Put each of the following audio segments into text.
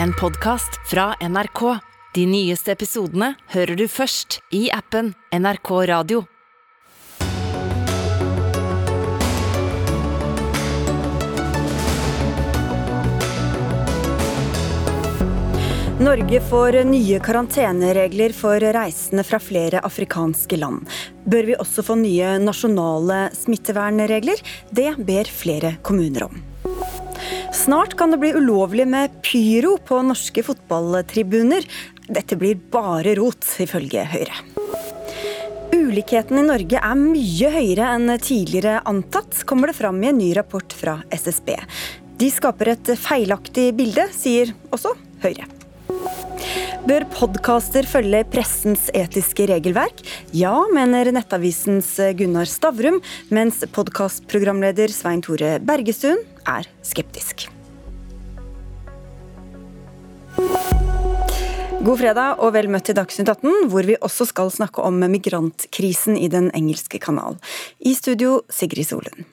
en podkast fra NRK. De nyeste episodene hører du først i appen NRK Radio. Norge får nye karanteneregler for reisende fra flere afrikanske land. Bør vi også få nye nasjonale smittevernregler? Det ber flere kommuner om. Snart kan det bli ulovlig med pyro på norske fotballtribuner. Dette blir bare rot, ifølge Høyre. Ulikheten i Norge er mye høyere enn tidligere antatt, kommer det fram i en ny rapport fra SSB. De skaper et feilaktig bilde, sier også Høyre. Bør podkaster følge pressens etiske regelverk? Ja, mener Nettavisens Gunnar Stavrum, mens podkastprogramleder Svein Tore Bergestuen er skeptisk. God fredag og vel møtt til Dagsnytt 18, hvor vi også skal snakke om migrantkrisen i Den engelske kanal. I studio Sigrid Solund.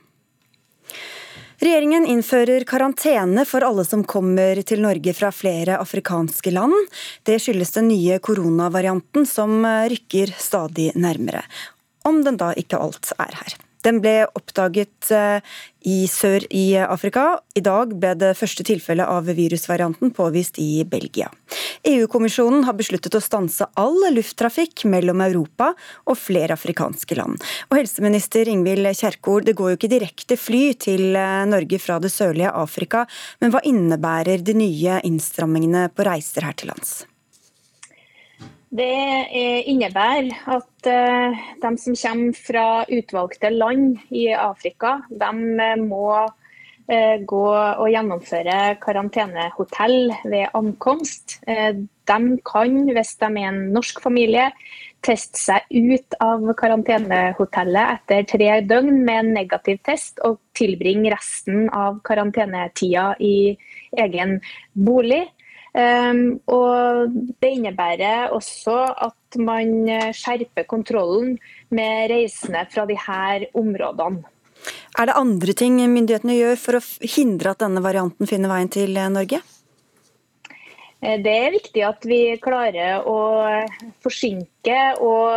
Regjeringen innfører karantene for alle som kommer til Norge fra flere afrikanske land. Det skyldes den nye koronavarianten som rykker stadig nærmere. Om den da ikke alt er her. Den ble oppdaget eh, i sør i Afrika. I dag ble det første tilfellet av virusvarianten påvist i Belgia. EU-kommisjonen har besluttet å stanse all lufttrafikk mellom Europa og flere afrikanske land. Og helseminister Ingvild Kjerkol, det går jo ikke direkte fly til eh, Norge fra det sørlige Afrika, men hva innebærer de nye innstrammingene på reiser her til lands? Det innebærer at eh, de som kommer fra utvalgte land i Afrika, de eh, må eh, gå og gjennomføre karantenehotell ved ankomst. De kan, hvis de er en norsk familie, teste seg ut av karantenehotellet etter tre døgn med en negativ test, og tilbringe resten av karantenetida i egen bolig. Um, og Det innebærer også at man skjerper kontrollen med reisende fra disse områdene. Er det andre ting myndighetene gjør for å hindre at denne varianten finner veien til Norge? Eh, det er viktig at vi klarer å forsinke og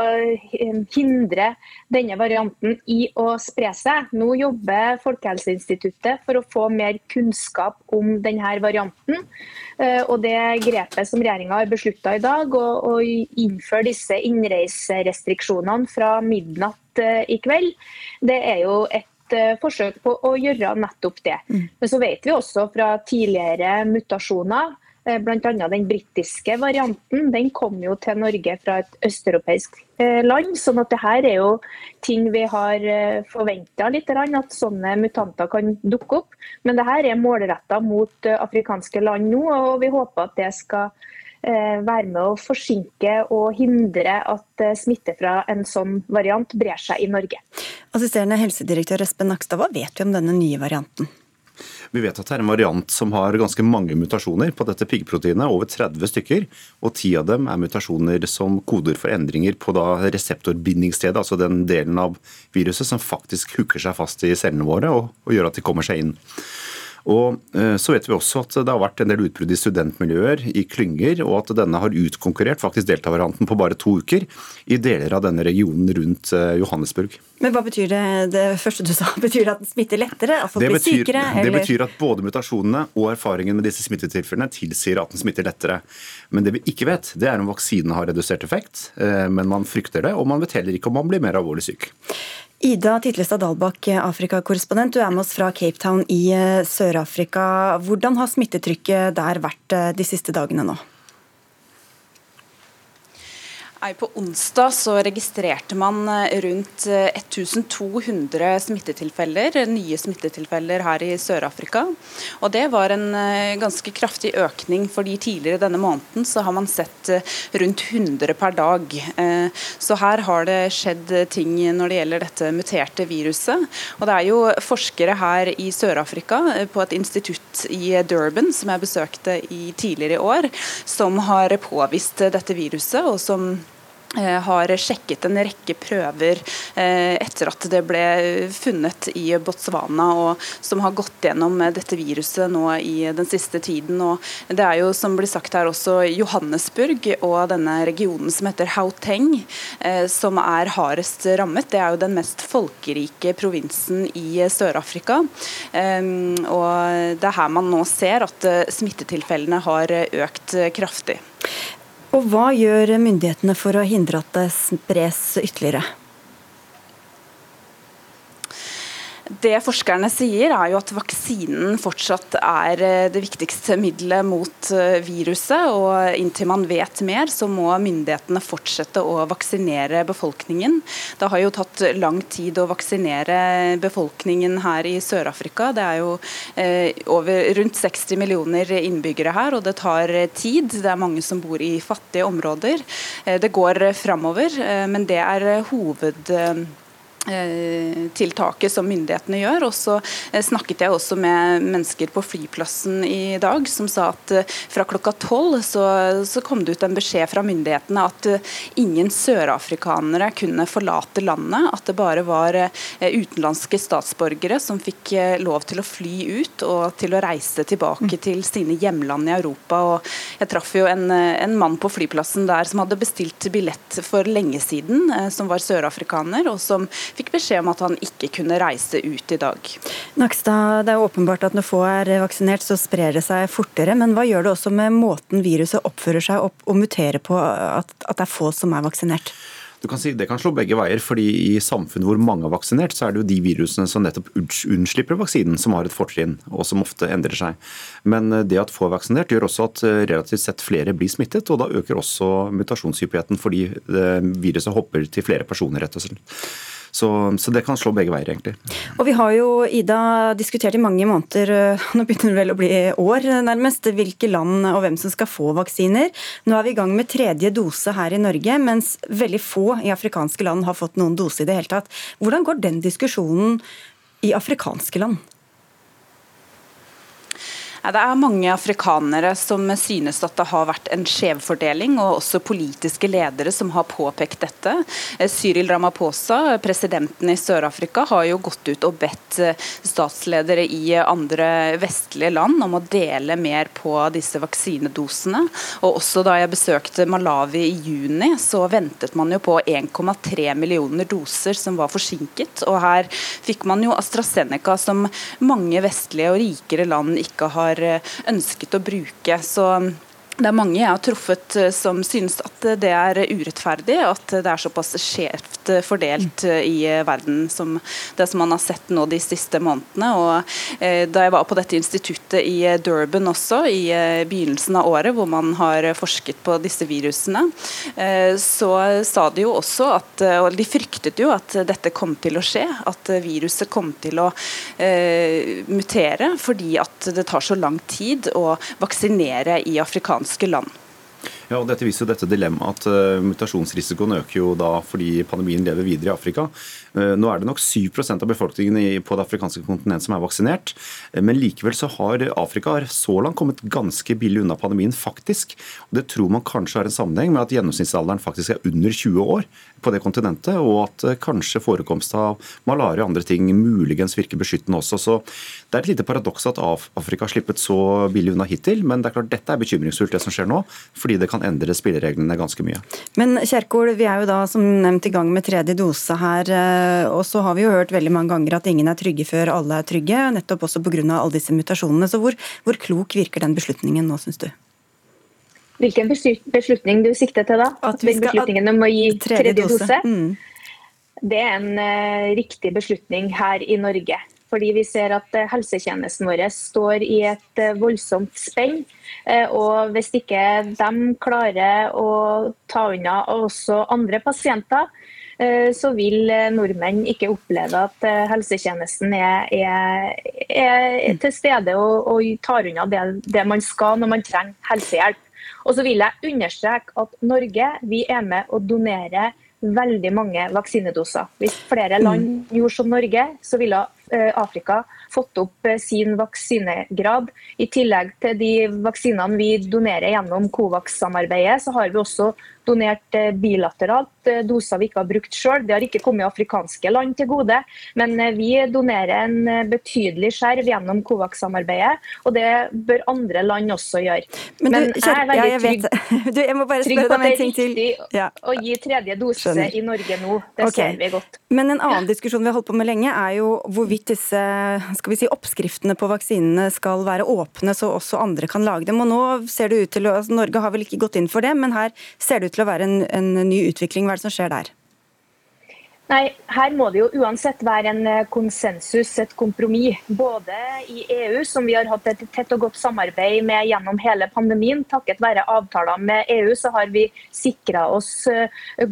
eh, hindre denne varianten i å spre seg. Nå jobber Folkehelseinstituttet for å få mer kunnskap om denne varianten. Eh, og det grepet som regjeringa har beslutta i dag, å, innføre disse innreiserestriksjonene fra midnatt i kveld, det er jo et forsøk på å gjøre nettopp det. Mm. Men så vet vi også fra tidligere mutasjoner Bl.a. den britiske varianten den kom jo til Norge fra et østeuropeisk eh, land. sånn at det her er jo ting vi har eh, forventa at sånne mutanter kan dukke opp. Men det her er målretta mot afrikanske land nå, og vi håper at det skal være med å forsinke og hindre at smitte fra en sånn variant brer seg i Norge. Assisterende helsedirektør Espen Nakstad, hva vet vi om denne nye varianten? Vi vet at det er en variant som har ganske mange mutasjoner på dette piggproteinet, over 30 stykker. Og ti av dem er mutasjoner som koder for endringer på reseptorbindingsstedet, altså den delen av viruset som faktisk hooker seg fast i cellene våre og, og gjør at de kommer seg inn. Og eh, Så vet vi også at det har vært en del utbrudd i studentmiljøer, i klynger, og at denne har utkonkurrert faktisk deltavarianten på bare to uker i deler av denne regionen rundt eh, Johannesburg. Men hva betyr det, det første du sa? Betyr det at den smitter lettere? At folk det betyr, blir sykere? Eller? Det betyr at både mutasjonene og erfaringen med disse smittetilfellene tilsier at den smitter lettere. Men det vi ikke vet, det er om vaksinen har redusert effekt. Eh, men man frykter det, og man vet heller ikke om man blir mer alvorlig syk. Ida Titlestad Dalbakk, Afrikakorrespondent. Du er med oss fra Cape Town i eh, Sør-Afrika. Hvordan har smittetrykket der vært eh, de siste dagene nå? På onsdag så registrerte man eh, rundt 1200 eh, smittetilfeller, nye smittetilfeller her i Sør-Afrika. Og Det var en eh, ganske kraftig økning, fordi tidligere denne måneden så har man sett rundt 100 per dag. Så her har det skjedd ting når det gjelder dette muterte viruset. Og Det er jo forskere her i Sør-Afrika på et institutt i Durban som jeg besøkte i tidligere i år, som har påvist dette viruset. og som har sjekket en rekke prøver eh, etter at det ble funnet i Botswana, og som har gått gjennom dette viruset nå i den siste tiden. Og det er jo som blir sagt her også Johannesburg og denne regionen som heter Hauteng, eh, som er hardest rammet. Det er jo den mest folkerike provinsen i Sør-Afrika. Og det er her man nå ser at smittetilfellene har økt kraftig. Og hva gjør myndighetene for å hindre at det spres ytterligere? Det forskerne sier, er jo at vaksinen fortsatt er eh, det viktigste middelet mot eh, viruset. og Inntil man vet mer, så må myndighetene fortsette å vaksinere befolkningen. Det har jo tatt lang tid å vaksinere befolkningen her i Sør-Afrika. Det er jo eh, over, rundt 60 millioner innbyggere her, og det tar tid. Det er mange som bor i fattige områder. Det går framover, men det er hoved tiltaket som myndighetene gjør. Og så eh, snakket jeg også med mennesker på flyplassen i dag som sa at eh, fra klokka tolv så, så, kom det ut en beskjed fra myndighetene at ingen sørafrikanere kunne forlate landet. At det bare var utenlandske statsborgere som fikk lov til å fly ut og til å reise tilbake til sine hjemland i Europa. Og jeg traff jo en, en mann på flyplassen der som hadde bestilt billett for lenge siden, som var sørafrikaner. og som fikk beskjed om at han ikke kunne reise ut i dag. Nakstad, Det er åpenbart at når få er vaksinert, så sprer det seg fortere. Men hva gjør det også med måten viruset oppfører seg opp og muterer på, at, at det er få som er vaksinert? Du kan si Det kan slå begge veier. fordi I samfunn hvor mange er vaksinert, så er det jo de virusene som nettopp unnslipper vaksinen, som har et fortrinn, og som ofte endrer seg. Men eh, det at få er vaksinert, gjør også at eh, relativt sett flere blir smittet. og Da øker også mutasjonshyppigheten fordi eh, viruset hopper til flere personer. rett og slett. Så, så, det kan slå begge veier, egentlig. Og Vi har jo, Ida, diskutert i mange måneder, øh, nå begynner det vel å bli år nærmest, hvilke land og hvem som skal få vaksiner. Nå er vi i gang med tredje dose her i Norge, mens veldig få i afrikanske land har fått noen dose i det hele tatt. Hvordan går den diskusjonen i afrikanske land? Det er mange afrikanere som synes at det har vært en skjevfordeling, og også politiske ledere som har påpekt dette. Eh, Cyril Ramaphosa, presidenten i Sør-Afrika, har jo gått ut og bedt eh, statsledere i andre vestlige land om å dele mer på disse vaksinedosene. Og også da jeg besøkte Malawi i juni, så ventet man jo på 1,3 millioner doser som var forsinket. Og her fikk man jo AstraZeneca, som mange vestlige og rikere land ikke har har eh, ønsket å bruke. Så det er mange jeg har truffet eh, som synes at det er urettferdig, at det er såpass skjevt eh, fordelt eh, i verden som det som man har sett nå de siste månedene. Og Da jeg var på dette instituttet i Durban også, i begynnelsen av året, hvor man har forsket på disse virusene, så sa de jo også at og de fryktet jo at dette kom til å skje, at viruset kom til å mutere fordi at det tar så lang tid å vaksinere i afrikanske afrikanske land. Ja, og Dette viser jo dette dilemmaet at uh, mutasjonsrisikoen øker jo da fordi pandemien lever videre i Afrika. Uh, nå er det nok 7% av befolkningen på det afrikanske kontinent som er vaksinert. Uh, men likevel så har Afrika så langt kommet ganske billig unna pandemien, faktisk. Og Det tror man kanskje har en sammenheng med at gjennomsnittsalderen faktisk er under 20 år på det kontinentet, og at kanskje forekomst av malaria og andre ting muligens virker beskyttende også. Så det er et lite paradoks at Afrika har slippet så billig unna hittil, men det er klart dette er bekymringsfullt det som skjer nå, fordi det kan endre spillereglene ganske mye. Men Kjerkol, vi er jo da som nevnt i gang med tredje dose her. Eh, og så har vi jo hørt veldig mange ganger at ingen er trygge før alle er trygge. Nettopp også pga. alle disse mutasjonene. Så hvor, hvor klok virker den beslutningen nå, syns du? Hvilken beslutning du sikter til da? At vi skal, beslutningen om å gi tredje, tredje dose? Mm. Det er en uh, riktig beslutning her i Norge. Fordi vi ser at eh, helsetjenesten vår står i et eh, voldsomt spenn. Eh, og hvis ikke de klarer å ta unna også andre pasienter, så vil nordmenn ikke oppleve at helsetjenesten er, er, er til stede og, og, tar unna det, det man skal når man trenger helsehjelp. Og så vil jeg understreke at Norge vi er med å donere veldig mange vaksinedoser. Hvis flere land mm. gjorde som Norge, så ville Afrika fått opp sin vaksinegrad. I tillegg til de vaksinene vi donerer gjennom Covax-samarbeidet, så har vi også donert eh, bilateralt eh, doser vi ikke har brukt sjøl. Det har ikke kommet afrikanske land til gode, men eh, vi donerer en betydelig skjerv gjennom Covax-samarbeidet, og det bør andre land også gjøre. Men, du, jeg er veldig ja, jeg trygg, du, jeg spørre deg om en ting til. Ja. å gi tredje dose Skjønner. i Norge nå. Det okay. ser vi godt. Men en annen diskusjon vi har holdt på med lenge, er jo hvorvidt disse si, oppskriftene på vaksinene skal være åpne, så også andre kan lage dem. Og nå ser det ut til, altså Norge har vel ikke gått inn for det, men her ser det ut til å være en, en ny utvikling. Hva er det som skjer der? Nei, Her må det jo uansett være en eh, konsensus, et kompromiss. Både i EU, som vi har hatt et tett og godt samarbeid med gjennom hele pandemien. Takket være avtaler med EU så har vi sikra oss eh,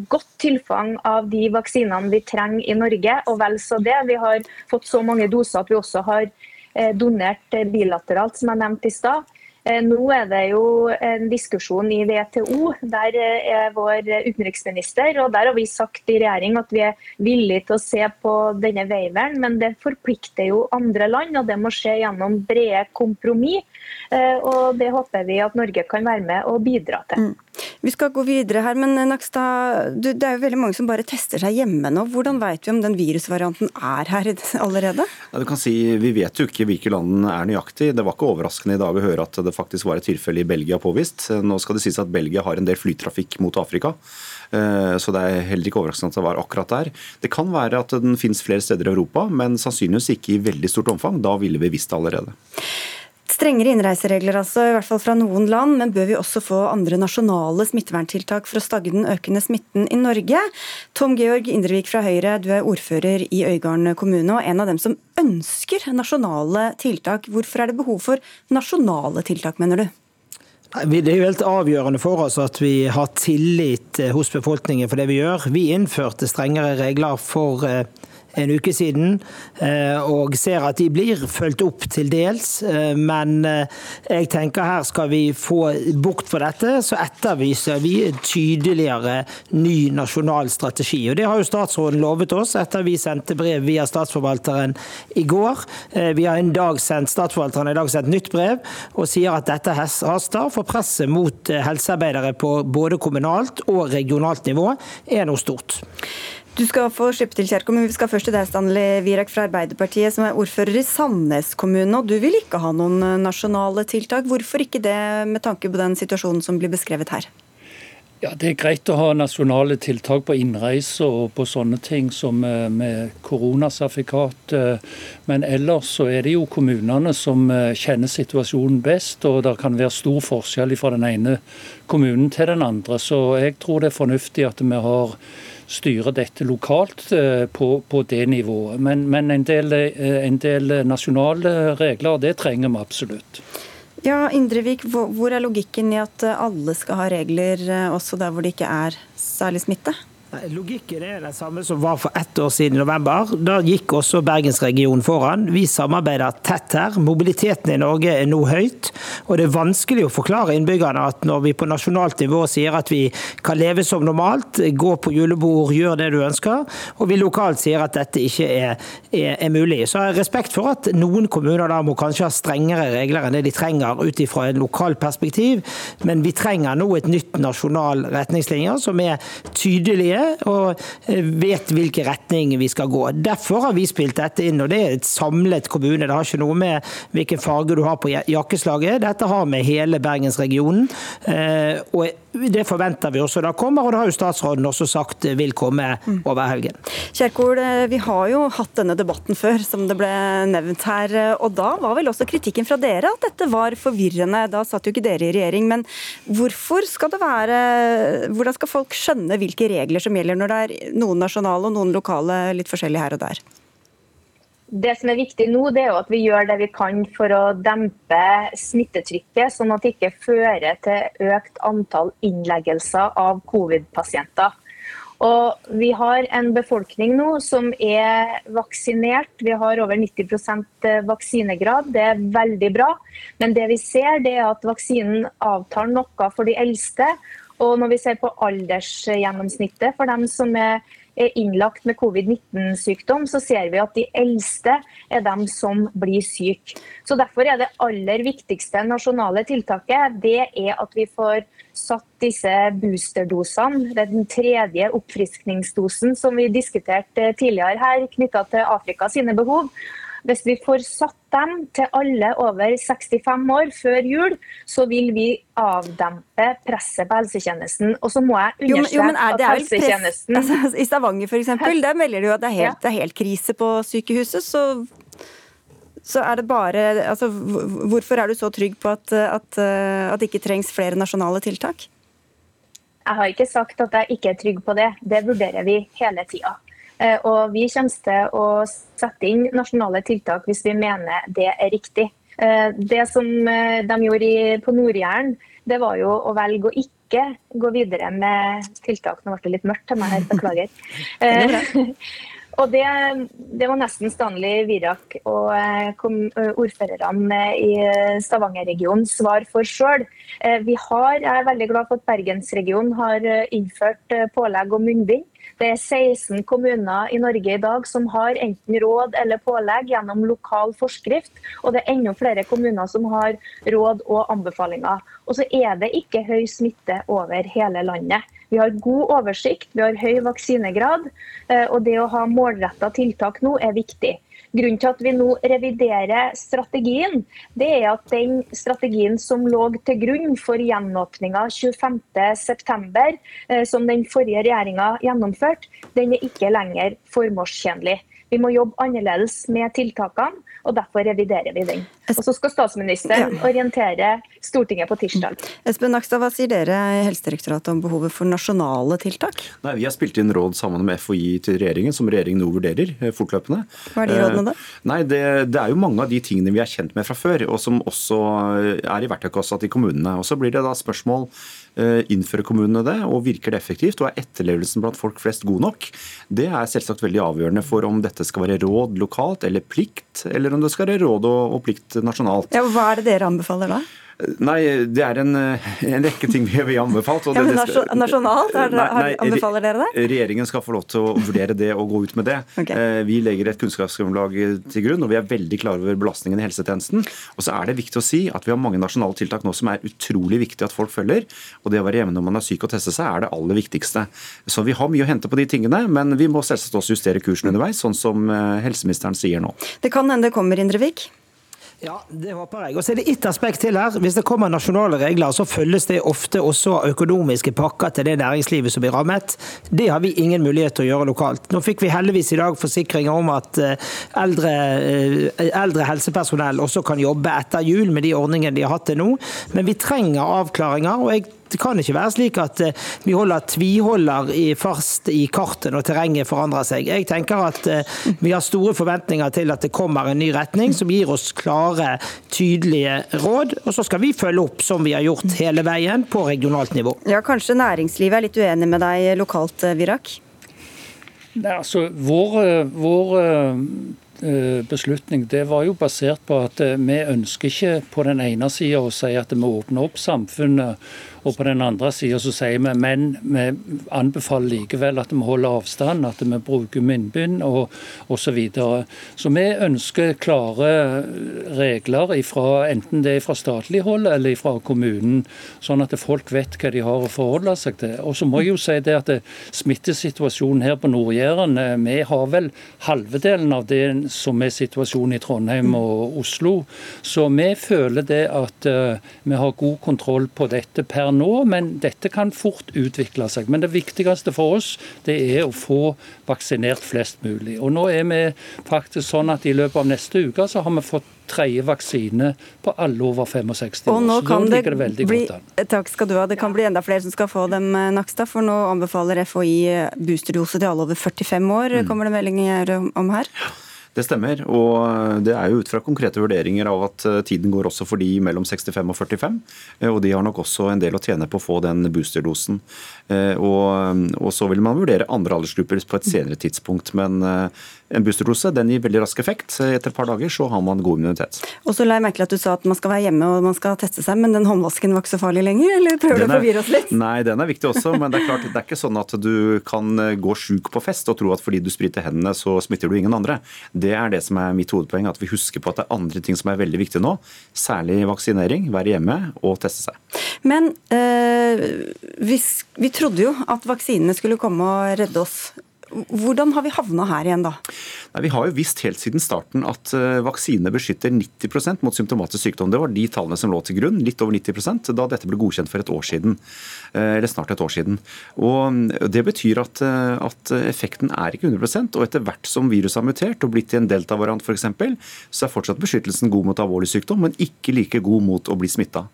godt tilfang av de vaksinene vi trenger i Norge. Og vel så det. Vi har fått så mange doser at vi også har eh, donert bilateralt, som jeg nevnte i stad. Eh, nå er det jo en diskusjon i WTO. Der eh, er vår utenriksminister. og Der har vi sagt i regjering at vi er villige til å se på denne veiveren, men det forplikter jo andre land. og Det må skje gjennom brede kompromiss. Eh, og Det håper vi at Norge kan være med og bidra til. Mm. Vi skal gå videre her, men Nakstad, det er jo veldig mange som bare tester seg hjemme nå. Hvordan vet vi om den virusvarianten er her allerede? Ja, du kan si, Vi vet jo ikke hvilke land den er nøyaktig. Det var ikke overraskende i dag å høre at det faktisk var et tilfelle i Belgia påvist. Nå skal det sies at Belgia har en del flytrafikk mot Afrika. Eh, så det er heller ikke overraskende at det var akkurat der. Det kan være at den finnes flere steder i Europa, men sannsynligvis ikke i veldig stort omfang. Da ville vi visst det allerede. Strengere innreiseregler altså, i hvert fall fra noen land, men bør vi også få andre nasjonale smitteverntiltak for å stagge den økende smitten i Norge? Tom Georg Indrevik fra Høyre, du er ordfører i Øygarden kommune og en av dem som ønsker nasjonale tiltak. Hvorfor er det behov for nasjonale tiltak, mener du? Det er jo helt avgjørende for oss at vi har tillit hos befolkningen for det vi gjør. Vi innførte strengere regler for eh, en uke siden, eh, og ser at de blir fulgt opp til dels. Eh, men eh, jeg tenker her skal vi få bukt for dette, så etterviser vi en tydeligere ny nasjonal strategi. Og Det har jo statsråden lovet oss etter vi sendte brev via statsforvalteren i går. Vi har en dag sendt, Statsforvalteren i dag sendt nytt brev og sier at dette haster, for presset mot helsearbeidere på både kommunalt og regionalt nivå er noe stort. Du skal få slippe til, Kjerko, men vi skal først til deg, Stanley Virak fra Arbeiderpartiet, som er ordfører i Sandnes kommune. og Du vil ikke ha noen eh, nasjonale tiltak. Hvorfor ikke det, med tanke på den situasjonen som blir beskrevet her? Ja, Det er greit å ha nasjonale tiltak på innreise og på sånne ting som eh, med koronasertifikat. Eh, men ellers så er det jo kommunene som kjenner situasjonen best. Og det kan være stor forskjell fra den ene kommunen til den andre. Så jeg tror det er fornuftig at vi har styre dette lokalt eh, på, på det nivået. Men, men en, del, eh, en, del, nasjonale regler, det trenger vi absolutt. Ja, Indrevik, hvor er logikken i at alle skal ha regler eh, også der hvor det ikke er særlig smitte? Logikken er den samme som var for ett år siden i november. Da gikk også bergensregionen foran. Vi samarbeider tett her. Mobiliteten i Norge er nå høyt. Og det er vanskelig å forklare innbyggerne at når vi på nasjonalt nivå sier at vi kan leve som normalt, gå på julebord, gjør det du ønsker, og vi lokalt sier at dette ikke er, er, er mulig. Så jeg har respekt for at noen kommuner da må kanskje ha strengere regler enn det de trenger ut ifra et lokalt perspektiv, men vi trenger nå et nytt nasjonal retningslinjer som er tydelige og eh, vet hvilken retning vi skal gå. Derfor har vi spilt dette inn, og det er et samlet kommune. Det har ikke noe med hvilken farge du har på jakkeslaget. Dette har med hele bergensregionen. Eh, og det forventer vi også da kommer, og det har jo statsråden også sagt vil komme over helgen. Kjerkol, eh, vi har jo hatt denne debatten før, som det ble nevnt her. Og da var vel også kritikken fra dere at dette var forvirrende. Da satt jo ikke dere i regjering, men hvorfor skal det være Hvordan skal folk skjønne hvilke regler som gjelder når det er noen nasjonale og noen lokale litt forskjellige her og der? Det som er viktig nå, det er jo at vi gjør det vi kan for å dempe smittetrykket, sånn at det ikke fører til økt antall innleggelser av covid-pasienter. Og Vi har en befolkning nå som er vaksinert. Vi har over 90% vaksinegrad. Det er veldig bra. Men det vi ser det er at vaksinen avtar noe for de eldste. Og når vi ser på aldersgjennomsnittet for dem som er innlagt med covid-19-sykdom, så ser vi at de eldste er dem som blir syke. Så Derfor er det aller viktigste nasjonale tiltaket det er at vi får satt disse boosterdosene, den tredje oppfriskningsdosen som vi diskuterte tidligere her, knytta til Afrika sine behov. Hvis vi får satt dem til alle over 65 år før jul, så vil vi avdempe presset på helsetjenesten. Og så må jeg understreke at helsetjenesten altså, I Stavanger f.eks., der melder de jo at det er, helt, det er helt krise på sykehuset. så så er det bare, altså, Hvorfor er du så trygg på at, at, at det ikke trengs flere nasjonale tiltak? Jeg har ikke sagt at jeg ikke er trygg på det. Det vurderer vi hele tida. Eh, og vi kommer til å sette inn nasjonale tiltak hvis vi mener det er riktig. Eh, det som eh, de gjorde på Nord-Jæren, det var jo å velge å ikke gå videre med tiltak. Nå ble det litt mørkt til meg her, beklager. Og det, det, var nesten Stanley Virak og ordførerne i Stavanger-regionen svar for sjøl. Vi har, jeg er veldig glad for at Bergensregionen har innført pålegg om munnbind. Det er 16 kommuner i Norge i dag som har enten råd eller pålegg gjennom lokal forskrift, og det er enda flere kommuner som har råd og anbefalinger. Og så er det ikke høy smitte over hele landet. Vi har god oversikt, vi har høy vaksinegrad, eh, og det å ha målretta tiltak nå er viktig. Grunnen til at vi nå reviderer strategien, det er at den strategien som lå til grunn for gjenåpninga 25.9, eh, som den forrige regjeringa gjennomførte, den er ikke lenger formålstjenlig. Vi må jobbe annerledes med tiltakene, og derfor reviderer vi den. Og Så skal statsministeren orientere Stortinget på tirsdag. Espen Nakstad, hva sier dere i Helsedirektoratet om behovet for nasjonale tiltak? Nei, Vi har spilt inn råd sammen med FHI til regjeringen, som regjeringen nå vurderer eh, fortløpende. Hva er de rådene da? Eh, nei, det, det, er jo mange av de tingene vi er kjent med fra før, og som også er i verktøykassa til kommunene. Og Så blir det da spørsmål Eh, innfører kommunene det, og virker det effektivt? Og er etterlevelsen blant folk flest god nok? Det er selvsagt veldig avgjørende for om dette skal være råd lokalt eller plikt, eller om det skal være råd og plikt nasjonalt. Ja, hva er det dere anbefaler da? Nei, det er en, en, rekke ting vi har anbefalt. ja, men Nasjonalt, er nei, nei, anbefaler dere det? Regjeringen skal få lov til å vurdere det og gå ut med det. Okay. Eh, vi legger et kunnskapsgrunnlag til grunn, og vi er veldig klare over belastningen i helsetjenesten. Og så er det viktig å si at vi har mange nasjonale tiltak nå som er utrolig viktig at folk følger. Og det å være hjemme når man er syk og teste seg er det aller viktigste. Så vi har mye å hente på de tingene, men vi må selvsagt også justere kursen underveis, sånn som eh, helseministeren sier nå. Det kan hende det kommer, Indrevik? Ja, det håper jeg. Og så er det ett aspekt til her. Hvis det kommer nasjonale regler, så følges det ofte også økonomiske pakker til det næringslivet som blir rammet. Det har vi ingen mulighet til å gjøre lokalt. Nå fikk vi heldigvis i dag forsikringer om at eh, eldre, eh, eldre helsepersonell også kan jobbe etter jul med de ordningene de har hatt til nå. Men vi trenger avklaringer. og jeg det kan ikke være slik at eh, vi holder tviholder fast i kartet når terrenget forandrer seg. Jeg tenker at eh, vi har store forventninger til at det kommer en ny retning som gir oss klare, tydelige råd. Og så skal vi følge opp som vi har gjort hele veien på regionalt nivå. Ja, Kanskje næringslivet er litt uenig med deg lokalt, Virak? Nei, altså, vår, vår beslutning det var jo basert på at vi ønsker ikke på den ene sida å si at vi åpner opp samfunnet og på den andre sida så sier vi men vi anbefaler likevel at vi holder avstand, at vi bruker munnbind og osv. Så, videre. så vi ønsker klare regler, ifra, enten det er fra statlig hold eller fra kommunen, sånn at folk vet hva de har å forholde seg til. Og så må jeg jo si det at det, smittesituasjonen her på Nord-Jæren, eh, vi har vel halvedelen av det som er situasjonen i Trondheim og Oslo. Så vi føler det at uh, vi har god kontroll på dette per nå, men dette kan fort utvikle seg. Men det viktigste for oss det er å få vaksinert flest mulig. Og nå er vi faktisk sånn at i løpet av neste uke så har vi fått tredje vaksine på alle over 65 år. Og nå kan det, det bli, Takk skal du ha. Det kan bli enda flere som skal få dem, eh, Nakstad. For nå anbefaler FHI boosterdose til alle over 45 år, mm. kommer det meldinger om her? Det stemmer. Og det er jo ut fra konkrete vurderinger av at eh, tiden går også for de mellom 65 og 45. Eh, og de har nok også en del å tjene på å få den boosterdosen. Eh, og, og så vil man vurdere andre aldersgrupper på et senere tidspunkt. Men en boosterdose den gir veldig rask effekt. Etter et par dager så har man god immunitet. Og så la jeg merke til at du sa at man skal være hjemme og man skal teste seg, men den håndvasken var ikke så farlig lenger? Eller prøver du å forvirre oss litt? Nei, den er viktig også. Men det er klart, det er ikke sånn at du kan gå sjuk på fest og tro at fordi du spriter hendene, så smitter du ingen andre. Det er det som er mitt hovedpoeng, at vi husker på at det er andre ting som er veldig viktige nå. Særlig vaksinering, være hjemme og teste seg. Men øh, vi, vi trodde jo at vaksinene skulle komme og redde oss hvordan har vi havna her igjen, da? Nei, vi har jo visst helt siden starten at vaksinene vaksine beskytter 90% mot symptomatisk sykdom. Det var de tallene som lå til grunn, litt over 90% da dette ble godkjent for et år siden. Uh, eller snart et år siden. Og mm, Det betyr at, at effekten er ikke 100% og etter hvert som viruset har mutert og blitt til en delta-variant f.eks., så er fortsatt beskyttelsen god mot alvorlig sykdom, men ikke like god mot å bli smitta.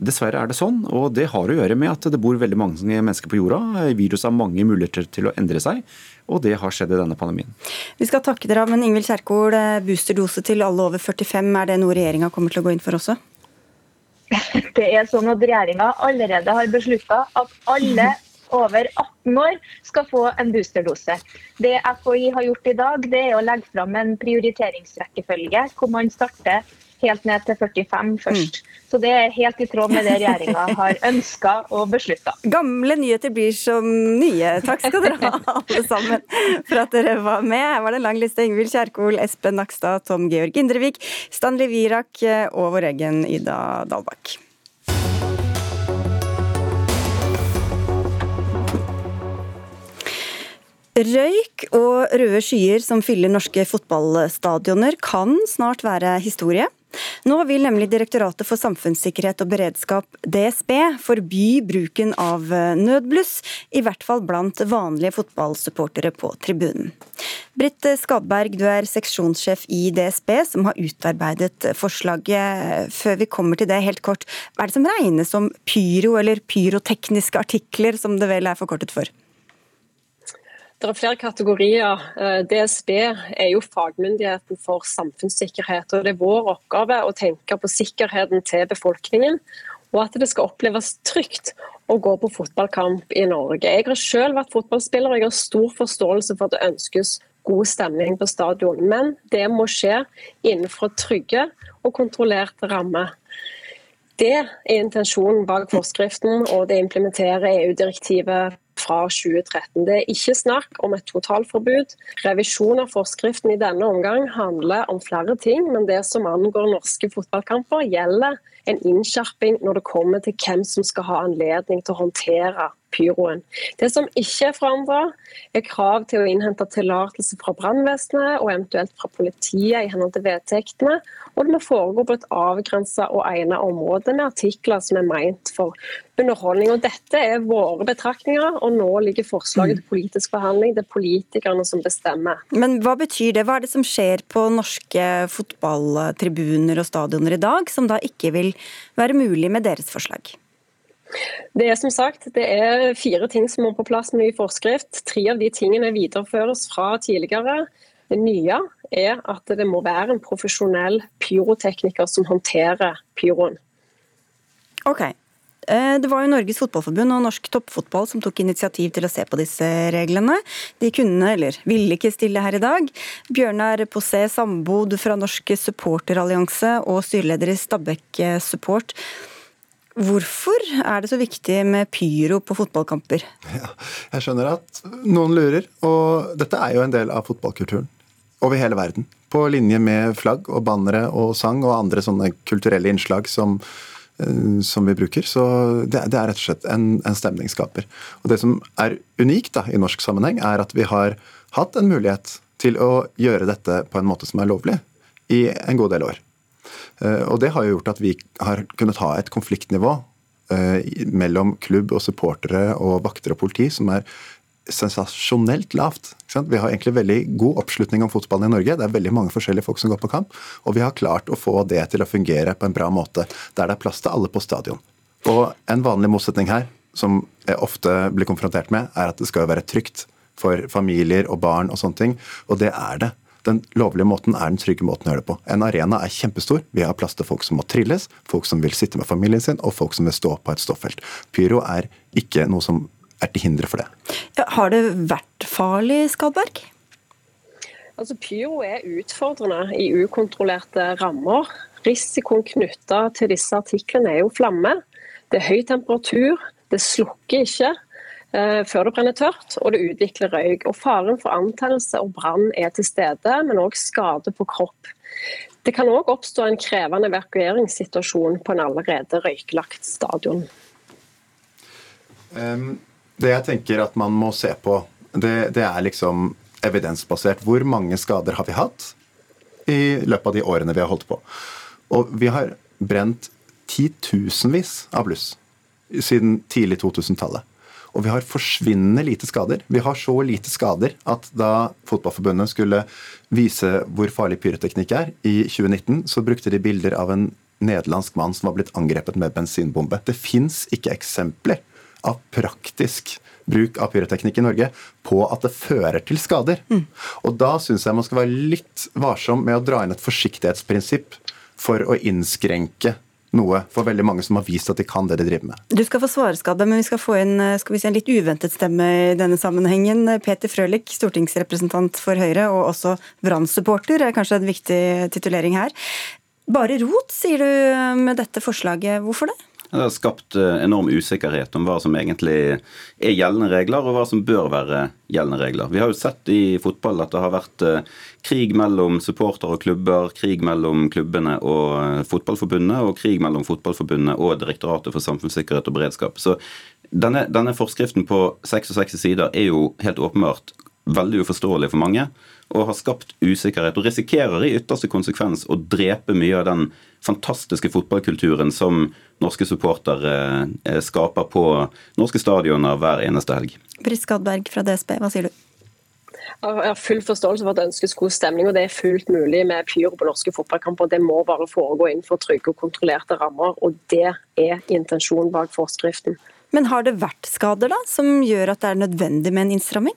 Dessverre er det sånn, og det har å gjøre med at det bor veldig mange mennesker på jorda. Viruset har mange muligheter til å endre seg, og det har skjedd i denne pandemien. Vi skal takke dere men Ingvild Kjerkol, eh, boosterdose til alle over 45, er det noe regjeringa kommer til å gå inn for også? Det er sånn at regjeringa allerede har beslutta at alle over 18 år skal få en boosterdose. Det FHI har gjort i dag, det er å legge fram en prioriteringsrekkefølge hvor man starter helt ned til 45 først. Mm. Så det er helt i tråd med det regjeringa har ønska og beslutta. Gamle nyheter blir som nye. Takk skal dere ha, alle sammen, for at dere var med. Her var det en lang liste. Ingvild Kjerkol, Espen Nakstad, Tom Georg Indrevik, Stanley Virak og vår egen Ida Dalbakk. Røyk og røde skyer som fyller norske fotballstadioner kan snart være historie. Nå vil nemlig Direktoratet for samfunnssikkerhet og beredskap, DSB, forby bruken av eh, nødbluss, i hvert fall blant vanlige fotballsupportere på tribunen. Britt Skadberg, du er seksjonssjef i DSB, som har utarbeidet forslaget. Før vi kommer til det, helt kort, hva er det som regnes som pyro eller pyrotekniske artikler, som det vel er forkortet for? Det er flere kategorier. Eh, DSB er jo fagmyndigheten for samfunnssikkerhet. og Det er vår oppgave å tenke på sikkerheten til befolkningen, og at det skal oppleves trygt å gå på fotballkamp i Norge. Jeg har selv vært fotballspiller og jeg har stor forståelse for at det ønskes god stemning på stadion, men det må skje innenfor trygge og kontrollerte rammer. Det er intensjonen bak forskriften, og det implementerer EU-direktivet fra 2013. Det er ikke snakk om et totalforbud. Revisjon av forskriften i denne omgang handler om flere ting, men det som angår norske fotballkamper, gjelder en innskjerping når det kommer til hvem som skal ha anledning til å håndtere pyroen. Det som ikke er forandra, er krav til å innhente tillatelse fra brannvesenet og eventuelt fra politiet i henhold til vedtektene, og det må foregå på et avgrensa og egnet område med artikler som er meint for underholdning. Og Dette er våre betraktninger, og nå ligger forslaget til politisk forhandling. Det er politikerne som bestemmer. Men hva betyr det? Hva er det som skjer på norske fotballtribuner og stadioner i dag, som da ikke vil være mulig med deres forslag? Det er som sagt det er fire ting som må på plass med ny forskrift. Tre av de tingene videreføres fra tidligere. Det nye er at det må være en profesjonell pyrotekniker som håndterer pyroen. Ok. Eh, det var jo Norges Fotballforbund og Norsk Toppfotball som tok initiativ til å se på disse reglene. De kunne, eller ville ikke stille her i dag. Bjørnar Posé Sambod fra Norsk supporterallianse og styreleder i Stabæk Support. Hvorfor er det så viktig med pyro på fotballkamper? Ja, jeg skjønner at noen lurer, og dette er jo en del av fotballkulturen over hele verden. På linje med flagg og bannere og sang og andre sånne kulturelle innslag som, eh, som vi bruker. Så det, det, er rett og slett en, en, stemningsskaper. Og Det som er unikt da, i norsk sammenheng, er at vi har hatt en mulighet til å gjøre dette på en måte som er lovlig i en god del år. Eh, og Det har jo gjort at vi har kunnet ha et konfliktnivå eh, mellom klubb og supportere og vakter og politi som er sensasjonelt lavt. Vi har egentlig veldig god oppslutning om fotballen i Norge. Det er veldig mange forskjellige folk som går på kamp. Og vi har klart å få det til å fungere på en bra måte, der det er plass til alle på stadion. Og en vanlig motsetning her, som jeg ofte blir konfrontert med, er at det skal være trygt for familier og barn og sånne ting. Og det er det. Den lovlige måten er den trygge måten å gjøre det på. En arena er kjempestor. Vi har plass til folk som må trilles, folk som vil sitte med familien sin, og folk som vil stå på et ståfelt. Pyro er ikke noe som er til hinder for det. Ja, har det vært farlig, Skadberg? Altså, Pyro er utfordrende i ukontrollerte rammer. Risikoen knytta til disse artiklene er jo flamme. Det er høy temperatur, det slukker ikke før det brenner tørt, og det utvikler røyk. Og Faren for antennelse og brann er til stede, men òg skade på kropp. Det kan òg oppstå en krevende evakueringssituasjon på en allerede røykelagt stadion. Det jeg tenker at man må se på, det, det er liksom evidensbasert. Hvor mange skader har vi hatt i løpet av de årene vi har holdt på? Og vi har brent titusenvis av bluss siden tidlig 2000-tallet. Og vi har forsvinnende lite skader. Vi har så lite skader at da Fotballforbundet skulle vise hvor farlig pyroteknikk er, i 2019, så brukte de bilder av en nederlandsk mann som var blitt angrepet med bensinbombe. Det fins ikke eksempler av praktisk bruk av pyroteknikk i Norge på at det fører til skader. Mm. Og da syns jeg man skal være litt varsom med å dra inn et forsiktighetsprinsipp for å innskrenke noe for veldig mange som har vist at de kan det de driver med. Du skal få svareskade, men vi skal få inn skal vi si, en litt uventet stemme i denne sammenhengen. Peter Frølich, stortingsrepresentant for Høyre og også Brann-supporter, er kanskje en viktig titulering her. Bare rot, sier du med dette forslaget. Hvorfor det? Det har skapt eh, enorm usikkerhet om hva som egentlig er gjeldende regler, og hva som bør være gjeldende regler. Vi har jo sett i fotball at det har vært eh, krig mellom supportere og klubber, krig mellom klubbene og eh, Fotballforbundet, og krig mellom Fotballforbundet og Direktoratet for samfunnssikkerhet og beredskap. Så denne, denne forskriften på 66 sider er jo helt åpenbart veldig uforståelig for mange og har skapt usikkerhet. Og risikerer i ytterste konsekvens å drepe mye av den fantastiske fotballkulturen som norske supportere eh, skaper på norske stadioner hver eneste helg. Britt Skadberg fra DSB, hva sier du? Jeg har full forståelse for at det ønskes god stemning, og det er fullt mulig med pyro på norske fotballkamper. Det må bare foregå innenfor trygge og kontrollerte rammer, og det er intensjonen bak forskriften. Men har det vært skader da, som gjør at det er nødvendig med en innstramming?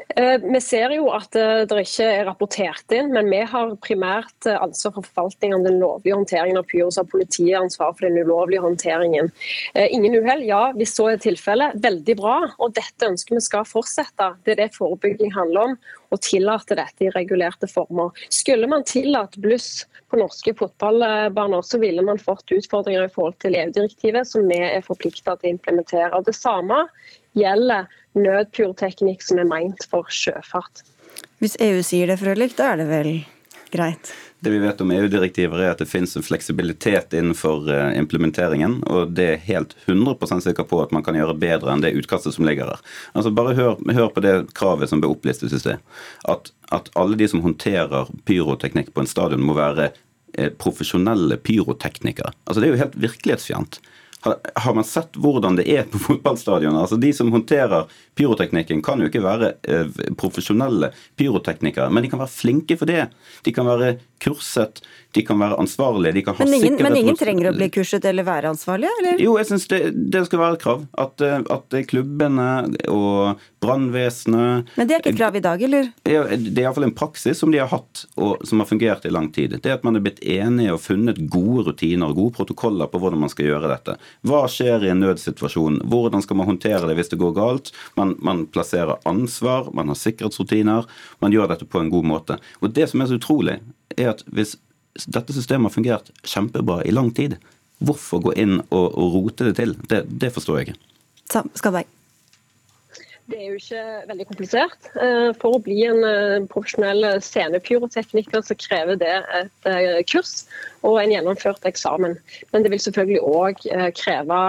vi ser jo at eh, det ikke er rapportert inn, men vi har primært eh, ansvar for forvaltning av den lovlige håndteringen av pyros. Har politiet ansvar for den ulovlige håndteringen. Ingen uhell, ja, hvis så er tilfellet. Veldig bra. Og dette ønsker vi skal fortsette. Det er det forebygging handler om. Å tillate dette i regulerte former. Skulle man tillatt bluss på norske fotballbaner, så ville man fått utfordringer i forhold til EU-direktivet, som vi er forplikta til å implementere. Og Det samme gjelder nødpyroteknikk som er meint for sjøfart. Hvis EU sier det, Frølich, da er det vel greit? Det vi vet om EU-direktiver er at det finnes en fleksibilitet innenfor eh, implementeringen, og det er helt 100% sikker på at man kan gjøre bedre enn det utkastet som ligger her. Altså Bare hør, hør på det kravet som ble opplistet i sted. At, at alle de som håndterer pyroteknikk på en stadion må være eh, profesjonelle pyroteknikere. Altså Det er jo helt virkelighetsfjernt. Har man sett hvordan det er på fotballstadioner? Altså De som håndterer pyroteknikken, kan jo ikke være eh, profesjonelle pyroteknikere, men de kan være flinke for det. De kan være kurset, de kan være ansvarlige. de kan ha men ingen, Men ingen trenger å bli kurset eller være ansvarlige? Eller? Jo, jeg syns det, det, skal være et krav. At, eh, at klubbene og brannvesenet Men det er ikke et krav i dag, eller? Det er iallfall en praksis som de har hatt, og som har fungert i lang tid. Det er at man er blitt enige og funnet gode rutiner og gode protokoller på hvordan man skal gjøre dette. Hva skjer i en nødsituasjon? Hvordan skal man håndtere det hvis det går galt? Man, man plasserer ansvar, man har sikkerhetsrutiner. Man gjør dette på en god måte. Og det som er så utrolig, er at hvis dette systemet har fungert kjempebra i lang tid. Hvorfor gå inn og, og rote det til? Det, det forstår jeg ikke. Skadberg. Det er jo ikke veldig komplisert. Eh, for å bli en eh, profesjonell scenepyrotekniker så krever det et eh, kurs og en gjennomført eksamen. Men det vil selvfølgelig òg kreve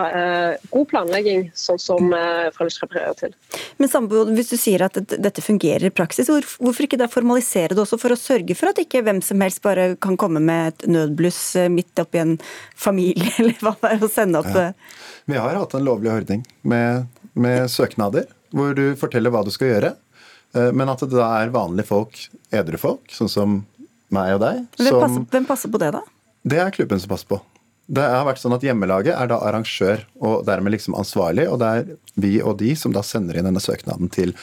god planlegging, sånn som Frølich refererer til. Men Sambo, hvis du sier at dette fungerer i praksis, hvorfor ikke da formalisere det også for å sørge for at ikke hvem som helst bare kan komme med et nødbluss midt oppi en familie, eller hva det er, og sende opp ja. Vi har hatt en lovlig ordning med, med søknader hvor du forteller hva du skal gjøre. Eh, men at det da er vanlige folk, edre folk, sånn som meg og deg hvem, som, passer, hvem passer på det, da? Det er klubben som passer på. Det har vært sånn at Hjemmelaget er da arrangør og dermed liksom ansvarlig, og det er vi og de som da sender inn denne søknaden til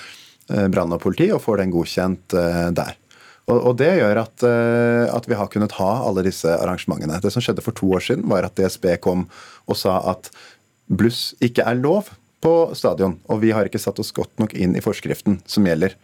brann og politi, og får den godkjent der. Og, Det gjør at, at, vi har kunnet ha alle disse arrangementene. Det som skjedde for to år siden, var at DSB kom og sa at bluss ikke er lov på stadion. Og vi har ikke satt oss godt nok inn i forskriften som gjelder.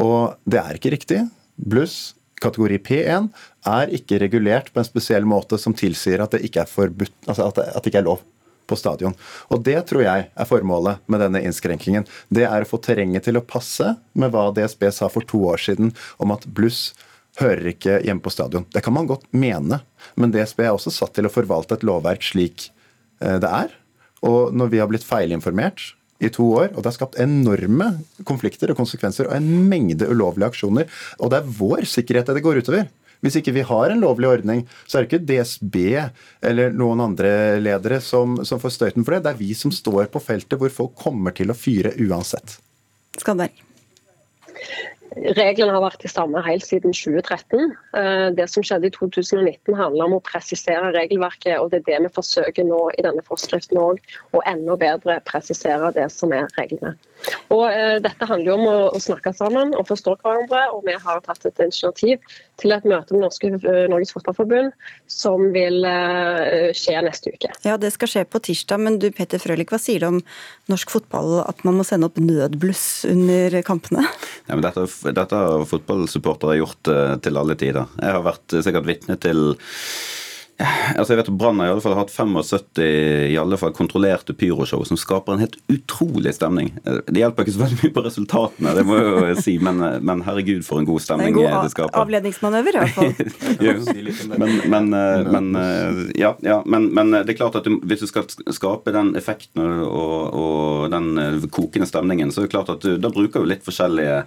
Og det er ikke riktig. Bluss kategori P1 er ikke regulert på en spesiell måte som tilsier at det ikke er forbudt, altså at det, ikke er lov på stadion. Og Det tror jeg er formålet med denne innskrenkingen. Det er å få terrenget til å passe med hva DSB sa for to år siden om at bluss hører ikke hjemme på stadion. Det kan man godt mene, men DSB er også satt til å forvalte et lovverk slik eh, det er. Og når vi har blitt feilinformert i to år, og det har skapt enorme konflikter og konsekvenser og en mengde ulovlige aksjoner, og det er vår sikkerhet det går utover. Hvis ikke vi har en lovlig ordning, så er det ikke DSB eller noen andre ledere som, som får støyten for det. Det er vi som står på feltet hvor folk kommer til å fyre uansett. Skalberg. Reglene har vært de samme helt siden 2013. Eh, det som skjedde i 2019 handler om å presisere regelverket, og det er det vi forsøker nå i denne forskriften òg. Og enda bedre presisere det som er reglene. Og eh, Dette handler jo om å, å, snakke sammen og forstå hverandre. og Vi har tatt et initiativ til et møte med Norske, eh, Norges Fotballforbund som vil eh, skje neste uke. Ja, Det skal skje på tirsdag, men du Peter Frølich, hva sier du om norsk fotball at man må sende opp nødbluss under kampene? Ja, men dette, dette har fotballsupportere gjort eh, til alle tider. Jeg har vært sikkert vitne til Altså jeg vet Brann har i alle fall hatt 75 i alle fall kontrollerte pyroshow som skaper en helt utrolig stemning. Det hjelper ikke så veldig mye på resultatene, det må jeg jo si, men, men herregud for en god stemning det, det skaper. En god avledningsmanøver i hvert fall. men, men, eh, men, eh, ja, ja men, det er klart at du, hvis du skal skape den effekten og, og, den eh, kokende stemningen, så er det klart at du, da bruker du litt forskjellige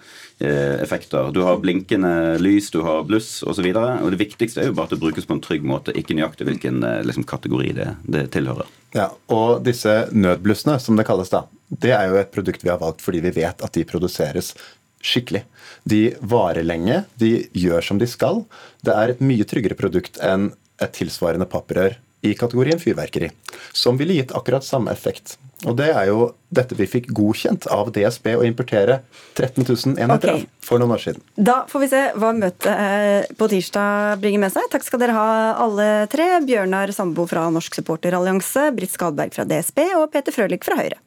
effekter. Du har blinkende lys, du har bluss osv. Og, så og det viktigste er jo bare at det brukes på en trygg måte. ikke nøyaktig hvilken eh, liksom, kategori det, det, tilhører. Ja, og disse nødblussene, som det kalles, da, det er jo et produkt vi har valgt fordi vi vet at de produseres skikkelig. De varer lenge, de gjør som de skal. Det er et mye tryggere produkt enn et tilsvarende papprør i kategorien fyrverkeri, som ville gitt akkurat samme effekt. Og Det er jo dette vi fikk godkjent av DSB å importere 13 000 enheter okay. for noen år siden. Da får vi se hva møtet eh, på tirsdag bringer med seg. Takk skal dere ha alle tre. Bjørnar Sambo fra Norsk supporterallianse, Britt Skadberg fra DSB og Peter Frølich fra Høyre.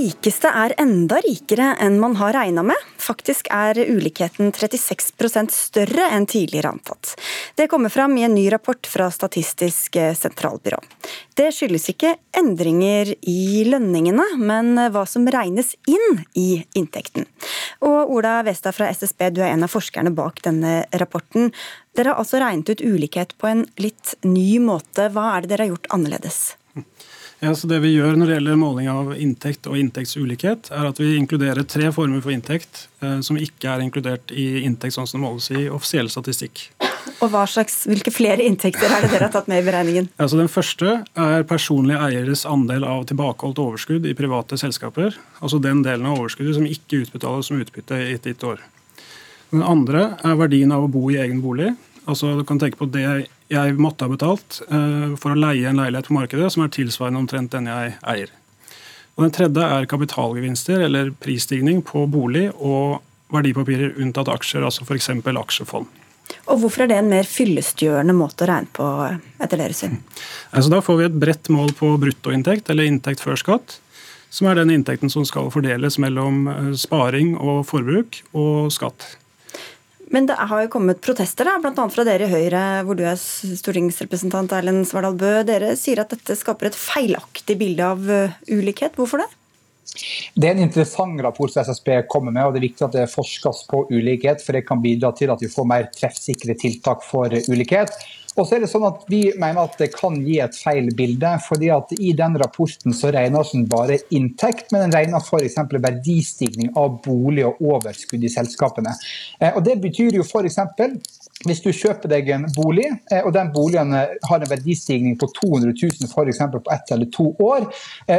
Rikeste er enda rikere enn man har regna med. Faktisk er ulikheten 36% større enn tidligere antatt. Det kommer fram i en ny rapport fra Statistisk sentralbyrå. Det skyldes ikke endringer i lønningene, men hva som regnes inn i inntekten. Og Ola Westad fra SSB, du er en av forskerne bak denne rapporten. Dere har altså regnet ut ulikhet på en litt ny måte. Hva er det dere har gjort annerledes? Ja, så det vi gjør når det gjelder måling av inntekt og inntektsulikhet, er at vi inkluderer tre former for inntekt eh, som ikke er inkludert i inntekt sånn som det måles i offisiell statistikk. Og slags, Hvilke flere inntekter er det dere har tatt med i beregningen? Altså den første er personlige eieres andel av tilbakeholdt overskudd i private selskaper. Altså den delen av overskuddet som ikke utbetales som utbytte i et gitt år. Den andre er verdien av å bo i egen bolig. Altså Du kan tenke på det jeg måtte ha betalt uh, for å leie en leilighet på markedet som er tilsvarende omtrent den jeg eier. Og Den tredje er kapitalgevinster eller prisstigning på bolig og verdipapirer unntatt aksjer, altså f.eks. aksjefond. Og Hvorfor er det en mer fyllestgjørende måte å regne på etter deres syn? Altså, da får vi et bredt mål på bruttoinntekt, eller inntekt før skatt, som er den inntekten som skal fordeles mellom eh, sparing og forbruk og skatt. Men det har jo kommet protester, da, bl.a. fra dere i Høyre, hvor du er stortingsrepresentant Erlend Svardal Bøe. Dere sier at dette skaper et feilaktig bilde av uh, ulikhet. Hvorfor det? Det er en interessant rapport som SSB kommer med, og det er viktig at det forskes på ulikhet. For det kan bidra til at vi får mer treffsikre tiltak for ulikhet. Og så er det sånn at Vi mener at det kan gi et feil bilde. fordi at I den rapporten så regner den bare inntekt, men den regner f.eks. verdistigning av bolig og overskudd i selskapene. Eh, og Det betyr jo f.eks. Hvis du kjøper deg en bolig, eh, og den boligen eh, har en verdistigning på 200 000 for på ett eller to år,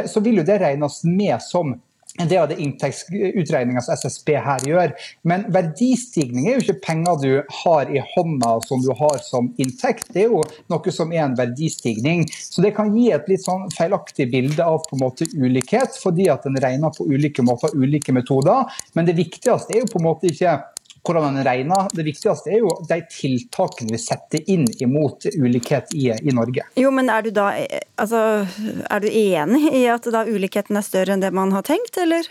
så vil jo det regnes med som en er det inntektsutregninga som SSB her gjør. Men verdistigning er jo ikke penger du har i hånda som du har som inntekt, det er jo noe som er en verdistigning. Så det kan gi et litt sånn feilaktig bilde av på en måte ulikhet, fordi at en regner på ulike måter, ulike metoder. Men det viktigste er jo på en måte ikke hvordan en regner. Det viktigste er jo de tiltakene vi setter inn imot ulikhet i, i Norge. Jo, men er du da altså, er du enig i at da ulikheten er større enn det man har tenkt, eller?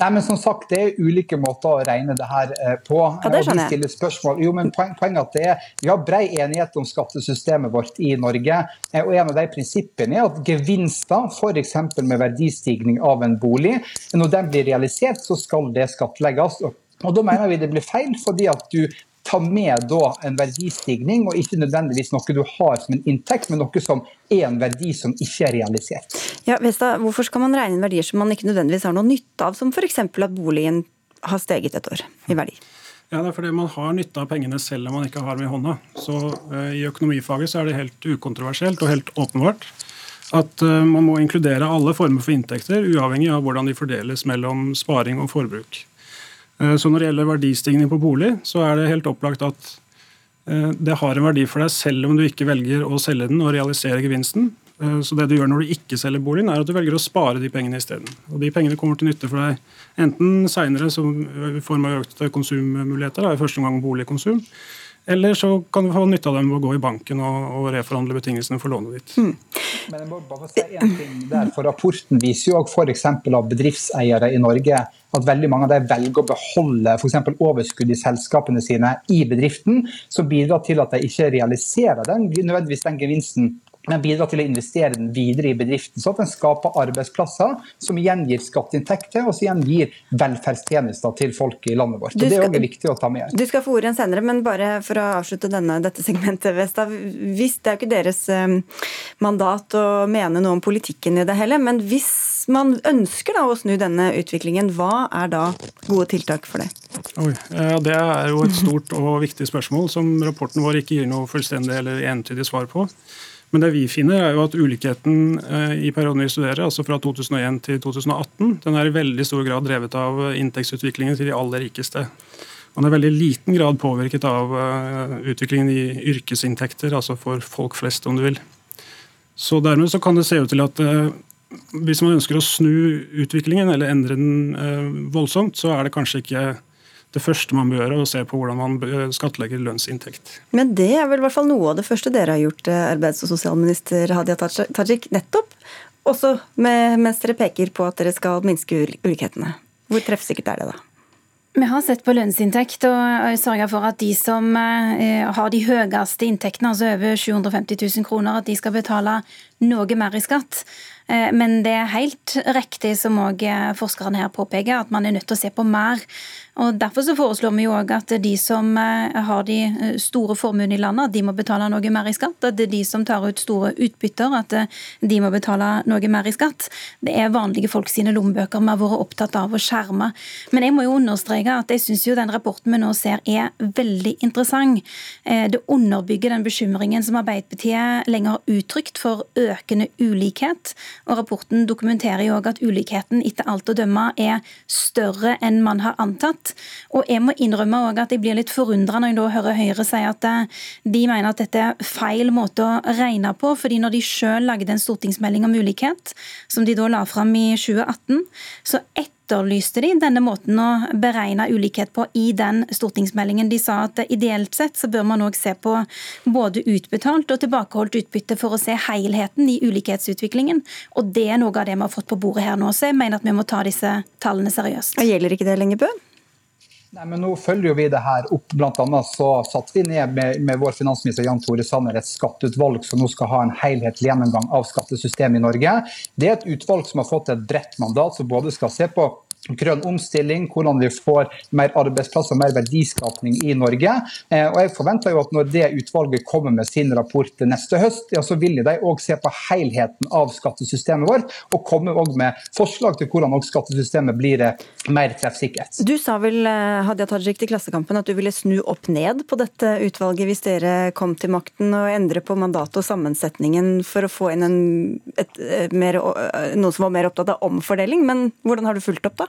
Nei, men som sagt, Det er ulike måter å regne det her eh, på. Ja, det skjønner jeg. Spørsmål. Jo, men poen, Poenget at det er, Vi har brei enighet om skattesystemet vårt i Norge. Eh, og En av de prinsippene er at gevinster, f.eks. med verdistigning av en bolig, når den blir realisert, så skal det skattlegges. Og Da mener vi det blir feil, fordi at du tar med da en verdistigning, og ikke nødvendigvis noe du har som en inntekt, men noe som er en verdi som ikke er realisert. Ja, Vesta, Hvorfor skal man regne inn verdier som man ikke nødvendigvis har noe nytte av, som f.eks. at boligen har steget et år i verdi? Ja, Det er fordi man har nytte av pengene selv om man ikke har dem i hånda. Så uh, I økonomifaget så er det helt ukontroversielt og helt åpenbart at uh, man må inkludere alle former for inntekter, uavhengig av hvordan de fordeles mellom sparing og forbruk. Eh, så når det gjelder verdistigning på bolig, så er det helt opplagt at eh, det har en verdi for deg selv om du ikke velger å selge den og realisere gevinsten. Eh, så det du gjør når du ikke selger boligen, er at du velger å spare de pengene isteden. Og de pengene kommer til nytte for deg enten seinere i form av økte konsummuligheter, i første omgang boligkonsum, eller så kan du få nytte av dem ved å gå i banken og, og reforhandle betingelsene for lånet ditt. Mm. Men jeg må bare si en ting der, for Rapporten viser jo f.eks. av bedriftseiere i Norge at veldig mange av dem velger å beholde f.eks. overskudd i selskapene sine i bedriften, som bidrar til at de ikke realiserer den, nødvendigvis den gevinsten men bidra til å investere den videre i bedriften, så at den skaper arbeidsplasser, som igjen gir skatteinntekter, og som igjen gir velferdstjenester til folk i landet vårt. Og skal, Det er også viktig å ta med. Du skal få ordet igjen senere, men bare for å avslutte denne, dette segmentet, Vestad. Hvis det er jo ikke deres um, mandat å mene noe om politikken i det heller, men hvis man ønsker da å snu denne utviklingen, hva er da gode tiltak for det? Oi, ja, Det er jo et stort og viktig spørsmål som rapporten vår ikke gir noe fullstendig eller entydig svar på. Men det vi finner er jo at ulikheten eh, i perioden vi studerer, altså fra 2001 til 2018, den er i veldig stor grad drevet av inntektsutviklingen til de aller rikeste. Man er i veldig liten grad påvirket av eh, utviklingen i yrkesinntekter, altså for folk flest, om du vil. Så Dermed så kan det se ut til at eh, hvis man ønsker å snu utviklingen eller endre den voldsomt, så er det kanskje ikke det første man bør gjøre, å se på hvordan man skattlegger lønnsinntekt. Men det er vel i hvert fall noe av det første dere har gjort, eh, arbeids- og sosialminister Hadia Tajik, nettopp. Også med, mens dere peker på at dere skal minske ulikhetene. Hvor treffsikkert er det da? Vi har sett på lønnsinntekt og sørga for at de som eh, har de høyeste inntektene, altså over 750 000 kroner, at de skal betale noe mer i skatt. Eh, men det er helt riktig, som òg eh, forskerne her påpeker, at man er nødt til å se på mer. Og Derfor så foreslår vi jo òg at de som eh, har de store formuene i landet, de må betale noe mer i skatt. At det er de som tar ut store utbytter, at de må betale noe mer i skatt. Det er vanlige folk sine lommebøker vi har vært opptatt av å skjerme. Men jeg må jo understreke at jeg syns jo den rapporten vi nå ser er veldig interessant. Det underbygger den bekymringen som Arbeiderpartiet lenge har uttrykt for økende ulikhet. Og Rapporten dokumenterer jo også at ulikheten etter alt å dømme er større enn man har antatt. Og Jeg må innrømme også at jeg blir litt forundra når jeg da hører Høyre si at eh, de mener at dette er feil måte å regne på. fordi når de sjøl lagde en stortingsmelding om ulikhet, som de da la fram i 2018, så ett etterlyste de denne måten å beregne ulikhet på i den stortingsmeldingen. De sa at ideelt sett så bør man òg se på både utbetalt og tilbakeholdt utbytte for å se helheten i ulikhetsutviklingen. Og det er noe av det vi har fått på bordet her nå. Så jeg mener at vi må ta disse tallene seriøst. Og Gjelder ikke det lenger, Bø? Nei, men Nå følger vi det her opp. Blant annet så satte vi ned med, med, vår finansminister Jan Tore Sanner et skatteutvalg som nå skal ha en helhetlig gjennomgang av skattesystemet i Norge. Det er et utvalg som har fått et bredt mandat, som både skal se på grønn omstilling, hvordan vi får mer arbeidsplasser og mer verdiskapning i Norge. Eh, og jeg forventer jo at Når det utvalget kommer med sin rapport neste høst, ja, så vil de òg se på helheten av skattesystemet vårt, og komme også med forslag til hvordan skattesystemet blir eh, mer treffsikkert. Du sa vel Hadia Tajik til Klassekampen at du ville snu opp ned på dette utvalget hvis dere kom til makten, og endre på mandatet og sammensetningen for å få inn en, et, et, mer, noen som var mer opptatt av omfordeling. Men hvordan har du fulgt opp, da?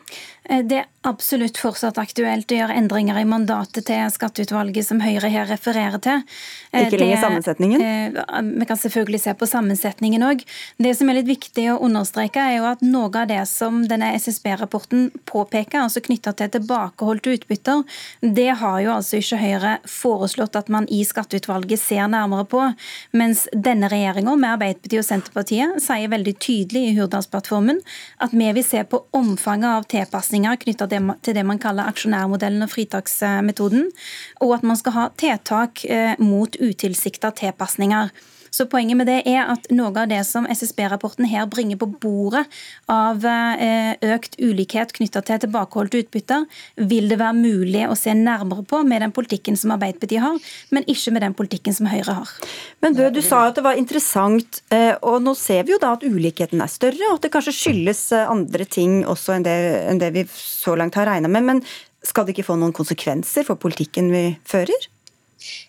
Eh, det er absolutt fortsatt aktuelt å gjøre endringer i mandatet til skatteutvalget som Høyre her refererer til. Eh, Ikke lenger sammensetningen? Eh, vi kan selvfølgelig se på sammensetningen òg. Det som er litt viktig å understreke, er jo at noe av det som denne SSB-rapporten påpeker, altså knytta til tilbakeholdte utbytter, det har jo altså ikke Høyre foreslått at man i skatteutvalget ser nærmere på. Mens denne regjeringa, med Arbeiderpartiet og Senterpartiet, sier veldig tydelig i Hurdalsplattformen at vi vil se på omfanget av tilpasninger knytta til det man kaller aksjonærmodellen og fritaksmetoden, og at man skal ha tiltak eh, mot utilsikta tilpasninger. Så Poenget med det er at noe av det som SSB-rapporten her bringer på bordet av eh, økt ulikhet knytta til tilbakeholdte utbytter, vil det være mulig å se nærmere på med den politikken som Arbeiderpartiet har, men ikke med den politikken som Høyre har. Men Bø, du sa at det var interessant, eh, og nå ser vi jo da at ulikheten er større, og at det kanskje skyldes eh, andre ting også enn det, enn det vi så langt har regna med. Men skal det ikke få noen konsekvenser for politikken vi fører?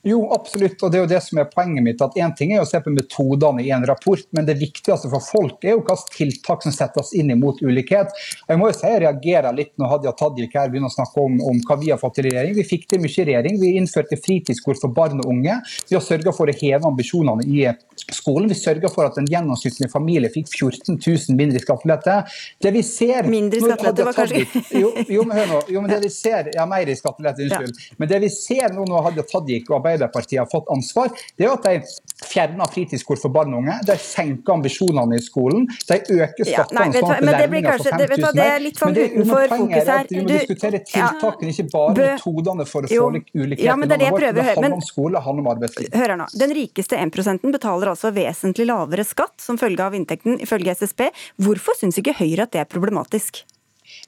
Jo, absolutt. og Det er jo det som er poenget mitt. at Én ting er å se på metodene i en rapport, men det viktigste for folk er jo hvilke tiltak som settes inn imot ulikhet. Jeg må jo si jeg reagerer litt når Hadia Tajik her begynner å snakke om, om, hva vi har fått til i regjering. Vi fikk til mye i regjering. Vi innførte fritidskort for barn og unge. Vi har sørga for å heve ambisjonene i skolen. Vi sørga for at en gjennomsnittlig familie fikk 14 000 mindre i skattelette. Det vi ser Mindre skattelette var kanskje jo, jo, men hør nå. Jo, men det vi ser, ja, mer i skattelette, unnskyld. Ja. Men det vi ser nå når Hadia Tajik Breivik og Arbeiderpartiet har fått ansvar, det er at de fjerner fritidskort for barn og unge. De senker ambisjonene i skolen. De øker skattene ja, sånn at lærlinger får 5000 mer. Det er litt sånn utenfor fokus her. Vi må diskutere tiltakene, ikke bare metodene for å få ulikhet ja, men det, er det, jeg prøver, det handler om skole, det handler om arbeidsliv. Hør her nå. Den rikeste 1% betaler altså vesentlig lavere skatt som følge av inntekten, ifølge SSB. Hvorfor syns ikke Høyre at det er problematisk?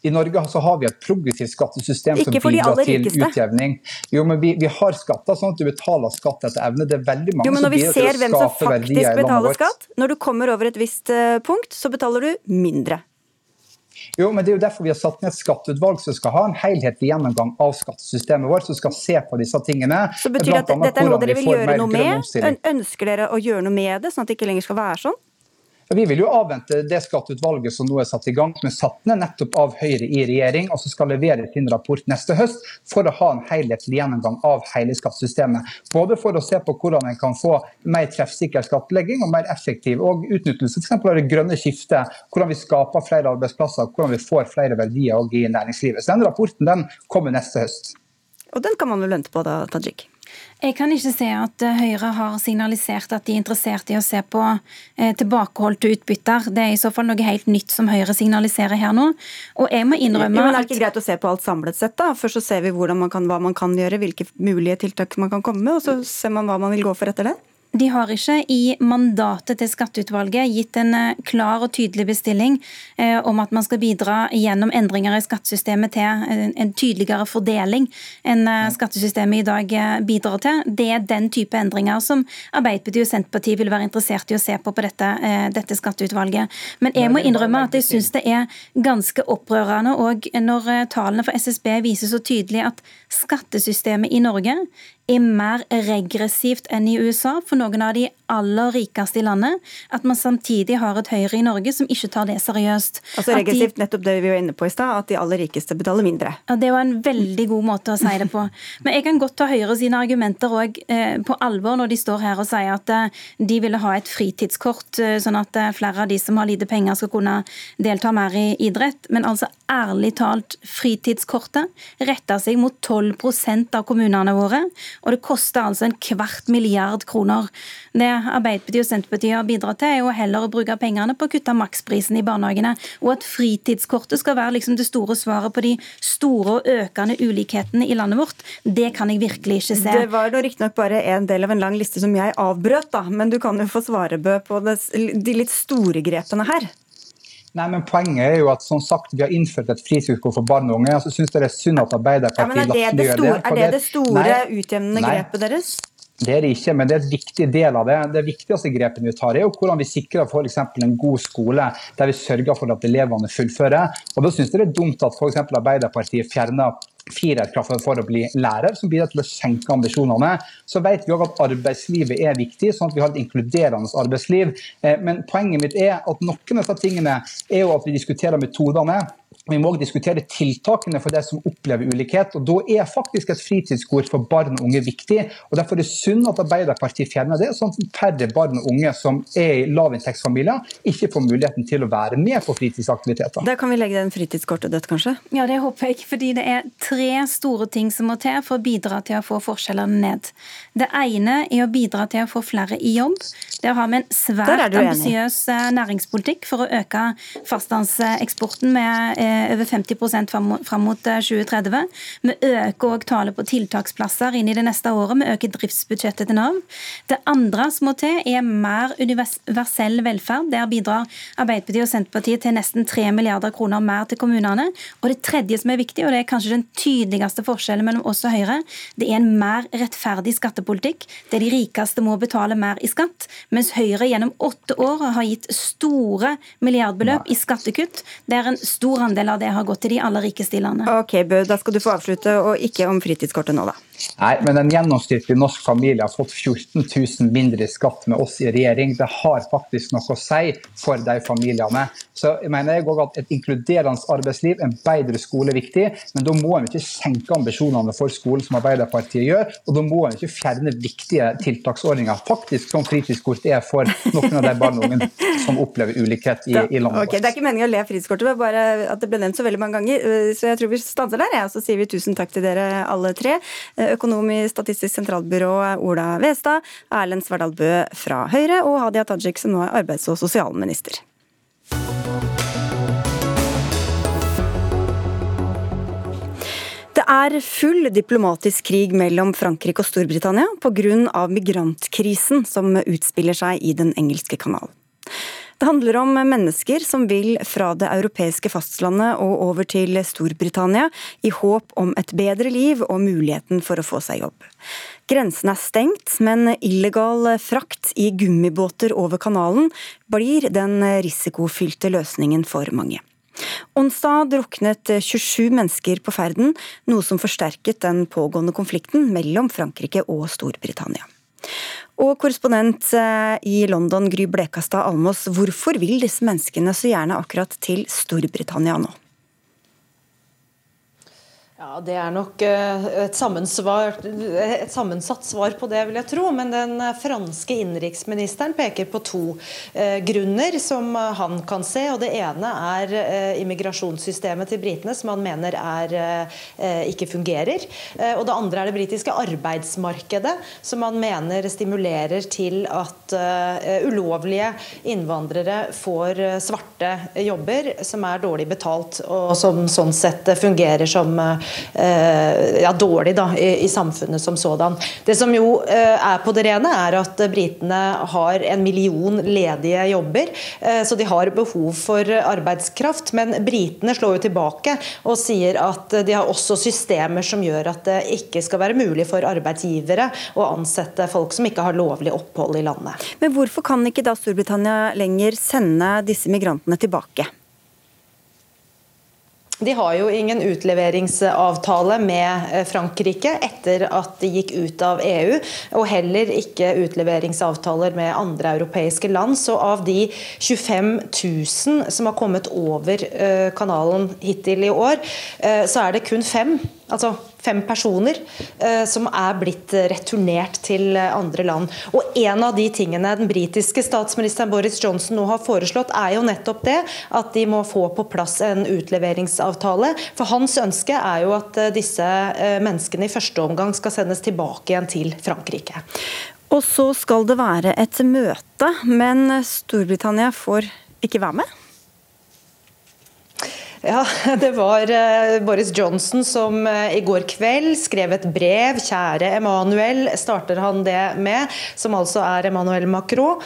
I Norge så har vi et progressivt skattesystem som bidrar til utjevning. Jo, men vi, vi, har skatter sånn at du betaler skatt etter evne. Det er veldig mange jo, men når vi ser hvem som faktisk betaler skatt, når du kommer over et visst uh, punkt, så betaler du mindre. Jo, men Det er jo derfor vi har satt ned et skatteutvalg som skal ha en helhetlig gjennomgang av skattesystemet vårt, som skal se på disse tingene. Så betyr det at dette er noe dere vil gjøre noe med? Ønsker dere å gjøre noe med det, sånn at det ikke lenger skal være sånn? Vi vil jo avvente det skatteutvalget som nå er satt i gang, men satt ned nettopp av Høyre i regjering, og som skal levere sin rapport neste høst, for å ha en helhetlig gjennomgang av hele skattesystemet. Både for å se på hvordan en kan få mer treffsikker skattlegging og mer effektiv og utnyttelse f.eks. av det grønne skiftet, hvordan vi skaper flere arbeidsplasser, hvordan vi får flere verdier i næringslivet. Så den rapporten den kommer neste høst. Og den kan man vel vente på da, Tajik? Jeg kan ikke se at eh, Høyre har signalisert at de er interessert i å se på eh, tilbakeholdte utbytter. Det er i så fall noe helt nytt som Høyre signaliserer her nå. Og jeg må innrømme ja, men Er det ikke greit å se på alt samlet sett? da? Først så ser vi man kan, hva man kan gjøre, hvilke mulige tiltak man kan komme med, og så ser man hva man vil gå for etter det? De har ikke i mandatet til skatteutvalget gitt en eh, klar og tydelig bestilling eh, om at man skal bidra gjennom endringer i skattesystemet til en, tydeligere fordeling enn eh, skattesystemet i dag bidrar til. Det er den type endringer som Arbeiderpartiet og Senterpartiet vil være interessert i å se på på dette, dette skatteutvalget. Men jeg må innrømme at jeg syns det er ganske opprørende òg når tallene for SSB viser så tydelig at skattesystemet i Norge er mer regressivt enn i USA for noen av de aller rikeste i landet. At man samtidig har et Høyre i Norge som ikke tar det seriøst. Altså Regressivt, de, nettopp det vi var inne på i stad, at de aller rikeste betaler mindre. Ja, Det var en veldig god måte å si det på. Men jeg kan godt ta Høyre sine argumenter òg eh, på alvor når de står her og sier at eh, de ville ha et fritidskort, eh, sånn at eh, flere av de som har lite penger skal kunne delta mer i idrett. Men altså ærlig talt, fritidskortet retter seg mot 12% av kommunene våre. Og det koster altså en kvart milliard kroner. Det Arbeiderpartiet og Senterpartiet har bidratt til, er jo heller å bruke pengene på å kutte maksprisen i barnehagene. Og at fritidskortet skal være liksom det store svaret på de store og økende ulikhetene i landet vårt, det kan jeg virkelig ikke se. Det var riktignok bare en del av en lang liste som jeg avbrøt, da. Men du kan jo få svarebø på det, de litt store grepene her. Nei, men Poenget er jo at som sagt, vi har innført et fritidskort for barn og unge. og så synes det er synd at Arbeiderpartiet ja, men Er det det store, er det, det store utjevnende grepet deres? Det er det ikke, men det er et viktig del av det. Det viktigste grepet vi tar, er jo hvordan vi sikrer f.eks. en god skole der vi sørger for at elevene fullfører. Og Da synes jeg det er dumt at f.eks. Arbeiderpartiet fjerner firerkravet for å bli lærer, som bidrar til å senke ambisjonene. Så vet vi også at arbeidslivet er viktig, sånn at vi har et inkluderende arbeidsliv. Eh, men poenget mitt er at noen av disse tingene er jo at vi diskuterer metodene. Vi må også diskutere tiltakene for de som opplever ulikhet. og Da er faktisk et fritidskort for barn og unge viktig. og Derfor er det synd at Arbeiderpartiet fjerner det, sånn at færre barn og unge som er i lavinntektsfamilier, ikke får muligheten til å være med på fritidsaktiviteter. Da kan vi legge den fritidskortet dødt, kanskje? Ja, det håper jeg. Fordi det er tre store ting som må til for å bidra til å få forskjellene ned. Det ene er å bidra til å få flere i jobb. Der har vi en svært ambisiøs eh, næringspolitikk for å øke fastlandseksporten med eh, over 50 fram mot 2030. Eh, vi øker òg tallet på tiltaksplasser inn i det neste året. Vi øker driftsbudsjettet til Nav. Det andre som må til, er mer universell velferd. Der bidrar Arbeiderpartiet og Senterpartiet til nesten 3 milliarder kroner mer til kommunene. Og det tredje som er viktig, og det er kanskje den tydeligste forskjellen mellom oss og Høyre, det er en mer rettferdig skattepolitikk, der de rikeste må betale mer i skatt, mens Høyre gjennom åtte år har gitt store milliardbeløp i skattekutt, der en stor andel del av det har gått til de aller rikeste i landet. Ok, Bø, da skal du få avslutte, og ikke om fritidskortet nå, da. Nei, men en gjennomsnittlig norsk familie har fått 14 000 mindre i skatt med oss i regjering. Det har faktisk noe å si for de familiene. Så jeg mener jeg også at Et inkluderende arbeidsliv, en bedre skole er viktig, men da må en ikke senke ambisjonene for skolen, som Arbeiderpartiet gjør. Og da må en ikke fjerne viktige tiltaksordninger, faktisk som fritidskort er for noen av de barn og unge som opplever ulikhet i, i landet okay, vårt. Det er ikke meningen å le fritidskortet, men bare at det ble nevnt så veldig mange ganger. Så jeg tror vi stanser der, ja. så sier vi tusen takk til dere alle tre økonom i Statistisk sentralbyrå Ola Westad, Erlend Svardal Bø fra Høyre og Hadia Tajik, som nå er arbeids- og sosialminister. Det er full diplomatisk krig mellom Frankrike og Storbritannia pga. migrantkrisen som utspiller seg i Den engelske kanal. Det handler om mennesker som vil fra det europeiske fastlandet og over til Storbritannia i håp om et bedre liv og muligheten for å få seg jobb. Grensen er stengt, men illegal frakt i gummibåter over kanalen blir den risikofylte løsningen for mange. Onsdag druknet 27 mennesker på ferden, noe som forsterket den pågående konflikten mellom Frankrike og Storbritannia. Og korrespondent eh, i London, Gry Blekastad Almås, hvorfor vil disse menneskene så gjerne akkurat til Storbritannia nå? Ja, Det er nok eh, et, et, sammensatt svar på det, vil jeg tro. Men den eh, franske innenriksministeren peker på to eh, grunner som han kan se. og Det ene er eh, immigrasjonssystemet til britene, som han mener er, eh, ikke fungerer. Eh, og Det andre er det britiske arbeidsmarkedet, som han mener stimulerer til at ulovlige innvandrere får svarte jobber som er dårlig betalt, og som sånn sett fungerer som Eh, ja, dårlig da, i, i, samfunnet som sådan. Det som jo eh, er på det rene, er at britene har en million ledige jobber. Eh, så de har behov for arbeidskraft. Men britene slår jo tilbake og sier at de har også systemer som gjør at det ikke skal være mulig for arbeidsgivere å ansette folk som ikke har lovlig opphold i landet. Men hvorfor kan ikke da Storbritannia lenger sende disse migrantene tilbake? De har jo ingen utleveringsavtale med eh, Frankrike etter at de gikk ut av EU, og heller ikke utleveringsavtaler med andre europeiske land. Så av de 25 000 som har kommet over eh, kanalen hittil i år, eh, så er det kun fem altså fem personer eh, som er blitt returnert til andre land. Og En av de tingene den britiske statsministeren Boris Johnson nå har foreslått, er jo nettopp det at de må få på plass en utleveringsavtale. For hans ønske er jo at eh, disse eh, menneskene i første omgang skal sendes tilbake igjen til Frankrike. Og så skal det være et møte, men Storbritannia får ikke være med? Ja, det var Boris Johnson som i går kveld skrev et brev. 'Kjære Emanuel', starter han det med, som altså er Emmanuel Macron.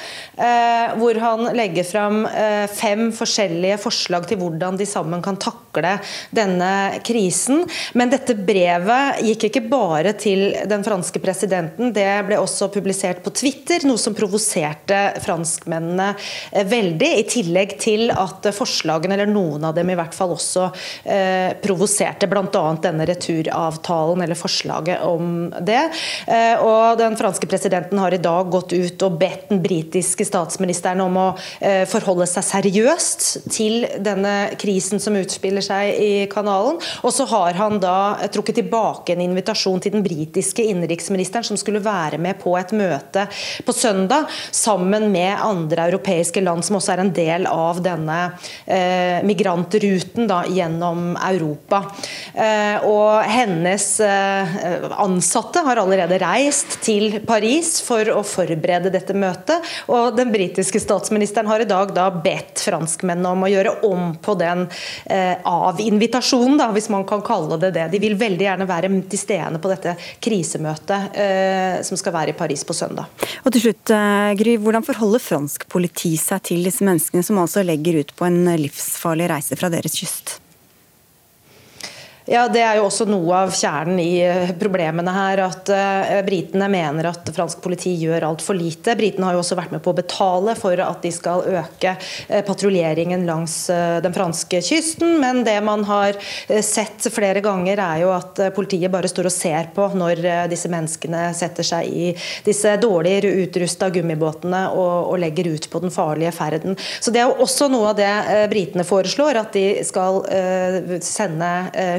Hvor han legger fram fem forskjellige forslag til hvordan de sammen kan takle denne krisen. Men dette brevet gikk ikke bare til den franske presidenten, det ble også publisert på Twitter, noe som provoserte franskmennene eh, veldig. I tillegg til at forslagene, eller noen av dem i hvert fall, også eh, provoserte bl.a. denne returavtalen, eller forslaget om det. Eh, og Den franske presidenten har i dag gått ut og bedt den britiske statsministeren om å eh, forholde seg seriøst til denne krisen som utspiller seg i kanalen. Og så har han da trukket tilbake en invitasjon til den britiske innenriksministeren, som skulle være med på et møte på søndag sammen med andre europeiske land som også er en del av denne eh, migrantruten da, gjennom Europa. Eh, og hennes eh, ansatte har allerede reist til Paris for å forberede dette møtet. Og den britiske statsministeren har i dag da bedt franskmennene om å gjøre om på den eh, avinvitasjonen, da, hvis man kan kalle det det. De vil veldig gjerne være til stede på dette krisemøtet eh, som skal være i Paris på søndag. Og til slutt, eh, Gry, Hvordan forholder fransk politi seg til disse menneskene som altså legger ut på en livsfarlig reise fra deres kyst? Ja, Det er jo også noe av kjernen i eh, problemene her. At uh, britene mener at fransk politi gjør altfor lite. Britene har jo også vært med på å betale for at de skal øke uh, patruljeringen langs den franske kysten. Men det man har sett flere ganger, er jo at politiet bare står og ser på når disse menneskene setter seg i disse dårlig utrusta gummibåtene og, og, legger ut på den farlige ferden. Så Det er jo også noe av det britene foreslår, at de skal sende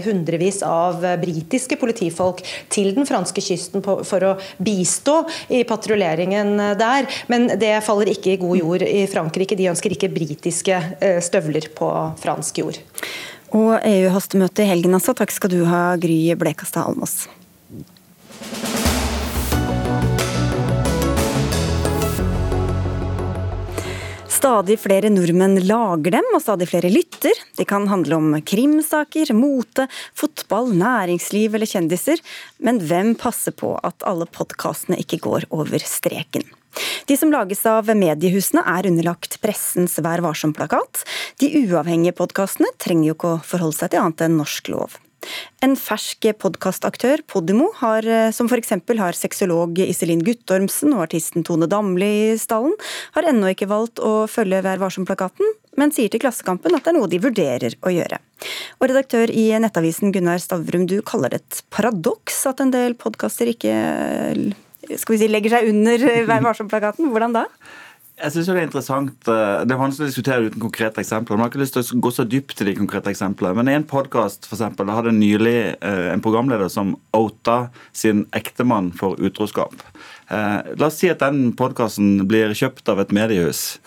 hundre hundrevis av britiske politifolk til den franske kysten for å bistå i patruljeringen der. Men det faller ikke i god jord i Frankrike. De ønsker ikke britiske eh, støvler på fransk jord. Og EU-hastemøte i helgen, altså. Takk skal du ha, Gry Blekastad Almås. Stadig flere nordmenn lager dem, og stadig flere lytter. De kan handle om krimsaker, mote, fotball, næringsliv eller kjendiser. Men hvem passer på at alle podkastene ikke går over streken? De som lages av mediehusene er underlagt pressens Vær varsom-plakat. De uavhengige podkastene trenger jo ikke å forholde seg til annet enn norsk lov. En fersk podkastaktør, Podimo, har, eh, som f.eks. har sexolog Iselin Guttormsen og artisten Tone Damli i stallen, har ennå ikke valgt å følge Vær varsom-plakaten, men sier til Klassekampen at det er noe de vurderer å gjøre. Og redaktør i Nettavisen Gunnar Stavrum, du kaller det et paradoks at en del podkaster ikke skal vi si, legger seg under Vær varsom-plakaten. Hvordan da? Jeg synes Det er interessant. Eh, det er vanskelig å diskutere uten konkrete eksempler. Man har ikke lyst til å gå så dypt i de konkrete eksemplene. Men i en podkast hadde nylig eh, en programleder som outa sin ektemann for utroskap. Eh, la oss si at den podkasten blir kjøpt av et mediehus.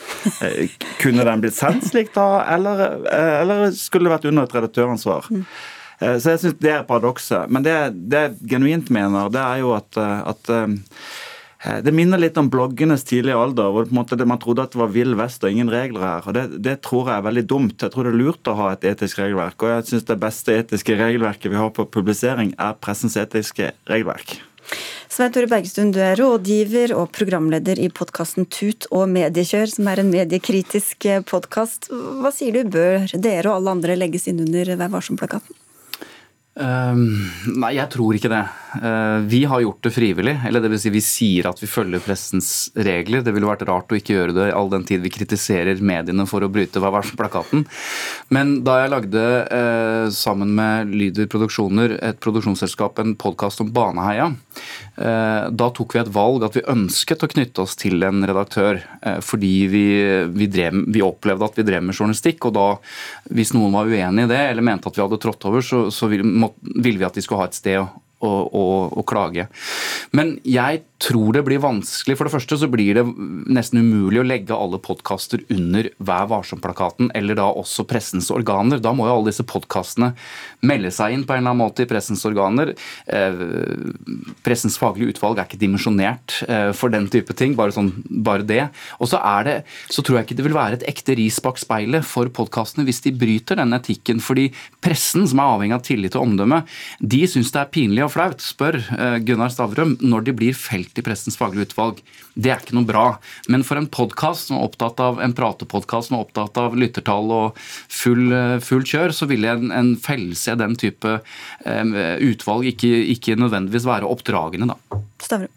Kunne den blitt sendt slik da, eller, eller skulle det vært under et redaktøransvar? Så jeg synes det er paradokset. Men det, det jeg genuint mener, det er jo at, at det minner litt om bloggenes tidlige alder, hvor man trodde at det var vill vest og ingen regler her. og det, det, tror jeg er veldig dumt. Jeg tror det er lurt å ha et etisk regelverk. Og jeg syns det beste etiske regelverket vi har på publisering, er pressens etiske regelverk. Svein Tore Bergestuen, du er rådgiver og programleder i podkasten Tut og mediekjør, som er en mediekritisk podkast. Hva sier du, bør dere og alle andre legges inn under Vær varsom-plakaten? Um, nei, jeg tror ikke det. Uh, vi har gjort det frivillig. Eller det vil si vi sier at vi følger pressens regler. Det ville vært rart å ikke gjøre det all den tid vi kritiserer mediene for å bryte Hva var plakaten. Men da jeg lagde, uh, sammen med Lyder Produksjoner, et produksjonsselskap, en podkast om Baneheia, da tok vi et valg at vi ønsket å knytte oss til en redaktør. Fordi vi, vi, drev, vi opplevde at vi drev med journalistikk, og da, hvis noen var uenig i det, eller mente at vi hadde trådt over, så, så ville ville vi at de skulle ha et sted å, å, å, klage. Men jeg tror det blir vanskelig. For det første så blir det nesten umulig å legge alle podkaster under Vær varsom-plakaten, eller da også pressens organer. Da må jo alle disse podkastene melde seg inn på en eller annen måte i pressens organer. Eh, pressens faglige utvalg er ikke dimensjonert eh, for den type ting, bare, sånn, bare det. Og så, er det, så tror jeg ikke det vil være et ekte ris bak speilet for podkastene hvis de bryter den etikken. fordi pressen, som er avhengig av tillit og omdømme, de syns det er pinlig og flaut, spør eh, Gunnar Stavrum, når de blir felt i pressens faglige utvalg. Det er ikke noe bra. Men for en podkast som er opptatt av en pratepodkast som er opptatt av lyttertall og full, full kjør, så ville en, en fellelse av den type um, utvalg ikke, ikke, nødvendigvis være oppdragende, da. Stavre.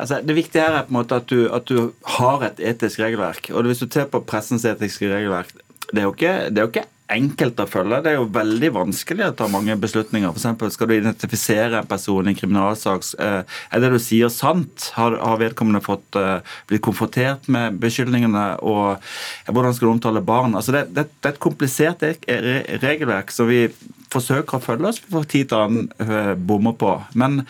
Altså, det viktige her er på en måte at du, at du har et etisk regelverk. og Hvis du ser på pressens etiske regelverk, det er jo ikke, det er jo ikke enkelt å følge. Det er jo veldig vanskelig å ta mange beslutninger. F.eks. skal du identifisere en person i en kriminalsak. Eh, er det du sier sant? Har, vedkommende fått uh, blitt konfrontert med beskyldningene? Og hvordan skal du omtale barn? Altså det, det, det er et komplisert regelverk som vi forsøker å følge oss for tid til annen eh, bommer på. Men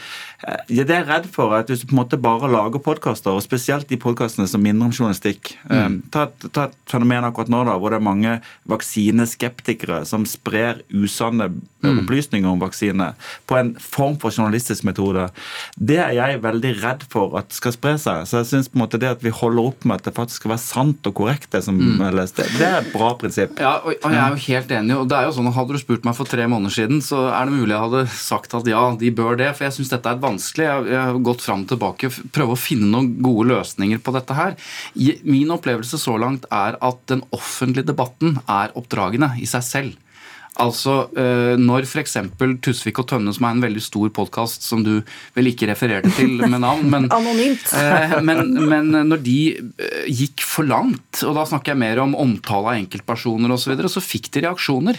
ja, det jeg er redd for, at hvis du på en måte bare lager podkaster, og spesielt de podkastene som minner om journalistikk eh, mm. ta, ta, et fenomen akkurat nå da, hvor det er mange vaksineskeptikere som sprer usanne mm. opplysninger om vaksine på en form for journalistisk metode. Det er jeg veldig redd for at skal spre seg. Så jeg synes på en måte det at vi holder opp med at det faktisk skal være sant og korrekt, det som mm. leste, det er et bra prinsipp. Ja, og, og jeg er jo helt enig. og det er jo sånn, Hadde du spurt meg for tre måneder siden, så er det mulig jeg hadde sagt at ja, de bør det. For jeg syns dette er vanskelig. Jeg, har gått fram og tilbake og prøvd å finne noen gode løsninger på dette her. Min opplevelse så langt er at den offentlige debatten er oppdragende i seg selv. Altså, eh, Når f.eks. Tusvik og Tønne, som er en veldig stor podkast som du vel ikke refererte til med navn, men, Anonymt. men, men, når de eh, gikk for langt, og da snakker jeg mer om omtale av enkeltpersoner osv., så, videre, så fikk de reaksjoner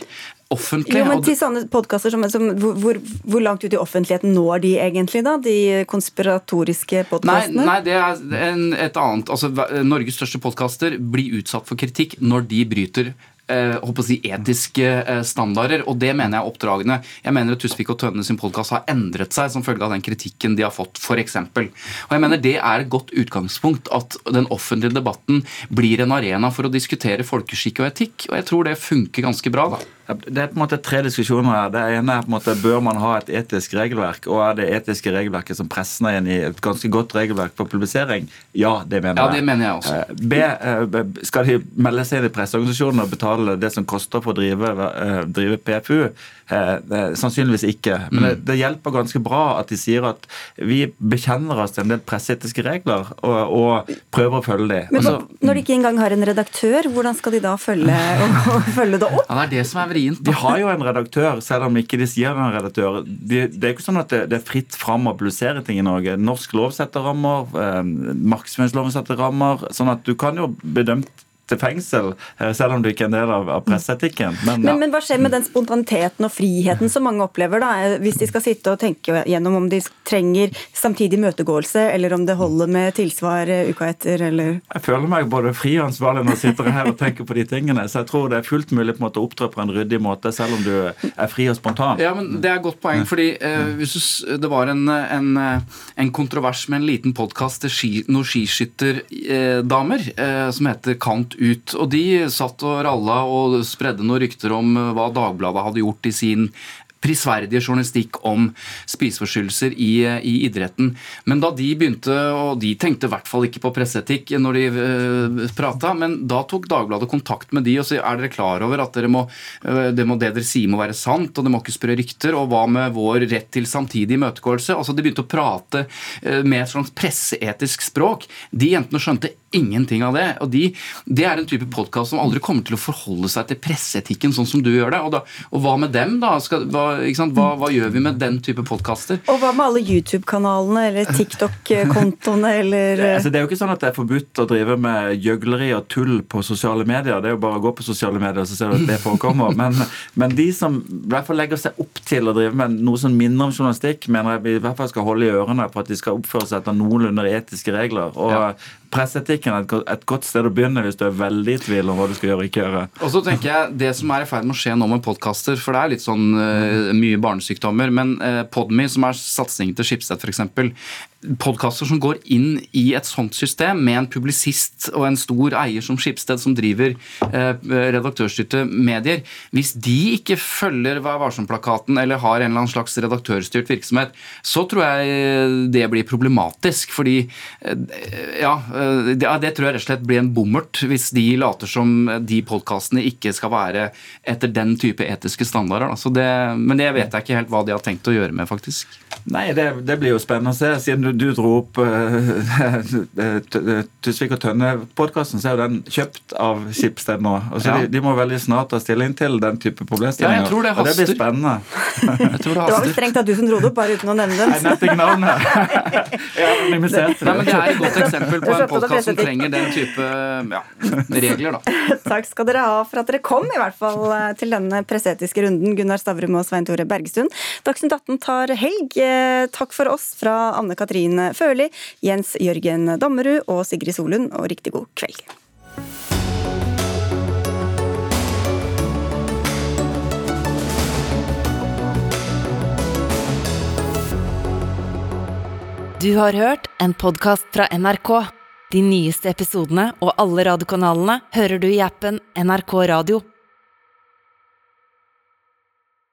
offentlig. Jo, men til sånne podkaster som, som hvor, hvor, langt ut i offentligheten når de egentlig, da? De konspiratoriske podkastene? Nei, nei, det er en, et annet. Altså, Norges største podkaster blir utsatt for kritikk når de bryter eh, si, etiske eh, standarder, og det mener jeg er oppdragende. Jeg mener at Tusvik og Tønne sin podkast har endret seg som følge av den kritikken de har fått, f.eks. Og jeg mener det er et godt utgangspunkt at den offentlige debatten blir en arena for å diskutere folkeskikk og etikk, og jeg tror det funker ganske bra. da. Det er på en måte tre diskusjoner her. Det ene er på en måte Bør man ha et etisk regelverk? Og er det etiske regelverket som pressen er i et ganske godt regelverk for publisering? Ja, det mener jeg. Ja, det mener jeg også. Eh, B. Eh, skal de melde seg inn i presseorganisasjonen og betale det som koster for å drive, eh, drive PFU? Sannsynligvis ikke. Men det, mm. det, hjelper ganske bra at de sier at vi bekjenner oss til en del presseetiske regler og, og prøver å følge dem. Men Også, når de ikke engang har en redaktør, hvordan skal de da følge, følge det opp? Ja, det er det som er vrient. De har jo en redaktør, selv om ikke de sier en redaktør. De, det er ikke sånn at det, det, er fritt fram å publisere ting i Norge. Norsk lov setter rammer, eh, markedsføringsloven setter rammer. sånn at du kan jo bedømt til fengsel, eh, selv om du ikke er en del av, av presseetikken. Men, ja. men, men, hva skjer med den spontaniteten og friheten som mange opplever, da, eh, hvis de skal sitte og tenke gjennom om de trenger samtidig møtegåelse, eller om det holder med tilsvar eh, uka etter, eller Jeg føler meg både fri og ansvarlig når jeg sitter her og tenker på de tingene, så jeg tror det er fullt mulig på en måte å opptre på en ryddig måte, selv om du er fri og spontan. Ja, men Det er et godt poeng, fordi eh, hvis det var en, en, en, kontrovers med en liten podkast til ski, noen skiskytterdamer eh, som heter Kant ut. Og de satt og ralla og spredde noen rykter om eh, hva Dagbladet hadde gjort i sin prisverdige journalistikk om spiseforstyrrelser i, i, idretten. Men da de begynte, og de tenkte i hvert fall ikke på presseetikk når de uh, eh, prata, men da tok Dagbladet kontakt med de og sa er dere klar over at dere må, uh, det, må, det dere sier må være sant, og det må ikke spre rykter, og hva med vår rett til samtidig imøtegåelse? Altså, de begynte å prate uh, med et slags presseetisk språk. De jentene skjønte ingenting av det. og de, Det er en type podkast som aldri kommer til å forholde seg til presseetikken sånn som du gjør det. Og, da, og hva med dem, da? Skal, hva, hva, hva, gjør vi med den type podkaster? Og hva med alle YouTube-kanalene eller TikTok-kontoene eller altså, Det er jo ikke sånn at det er forbudt å drive med gjøgleri og tull på sosiale medier. Det er jo bare å gå på sosiale medier, så ser du at det forekommer. Men, men de som i hvert fall legger seg opp til å drive med noe som minner om journalistikk, mener jeg vi i hvert fall skal holde i ørene for at de skal oppføre seg etter noenlunde etiske regler. Og ja presseetikken er et godt sted å begynne hvis du er veldig i tvil om hva du skal gjøre og ikke gjøre. Og så tenker jeg, Det som er i ferd med å skje nå med podkaster, for det er litt sånn uh, mye barnesykdommer, men eh, Podme, som er satsingen til Schibsted f.eks., podkaster som går inn i et sånt system, med en publisist og en stor eier som Skipsted, som driver eh, redaktørstyrte medier, hvis de ikke følger Vær varsom-plakaten eller har en eller annen slags redaktørstyrt virksomhet, så tror jeg det blir problematisk. Fordi eh, ja, det, det tror jeg rett og slett blir en bommert hvis de later som de podkastene ikke skal være etter den type etiske standarder. Det, men det vet jeg ikke helt hva de har tenkt å gjøre med, faktisk. Nei, det, det blir jo spennende å se. Siden du, du dro opp uh, Tusvik og Tønne-podkasten, så er jo den kjøpt av Skipsted nå. Altså, ja. de, de, må veldig snart ta stilling til den type problemstillinger. Ja, jeg tror det haster. Og det blir spennende. det, det var vel strengt at du som dro det opp, bare uten å nevne dem. Nei, nevnte ikke navnet. jeg har anonymisert det. Nei, men det er et godt eksempel på en podkast som trenger den type ja, regler, da. Takk skal dere ha for at dere kom, i hvert fall eh, til denne presseetiske runden, Gunnar Stavrum og Svein Tore Bergestuen. Dagsnytt 18 tar helg. Eh, takk for oss fra Anne Katrin Førli, Jens Jørgen Dammerud og Sigrid Solund, og riktig god kveld. Du har hørt en podkast fra NRK. De nyeste episodene og alle radiokanalene hører du i appen NRK Radio.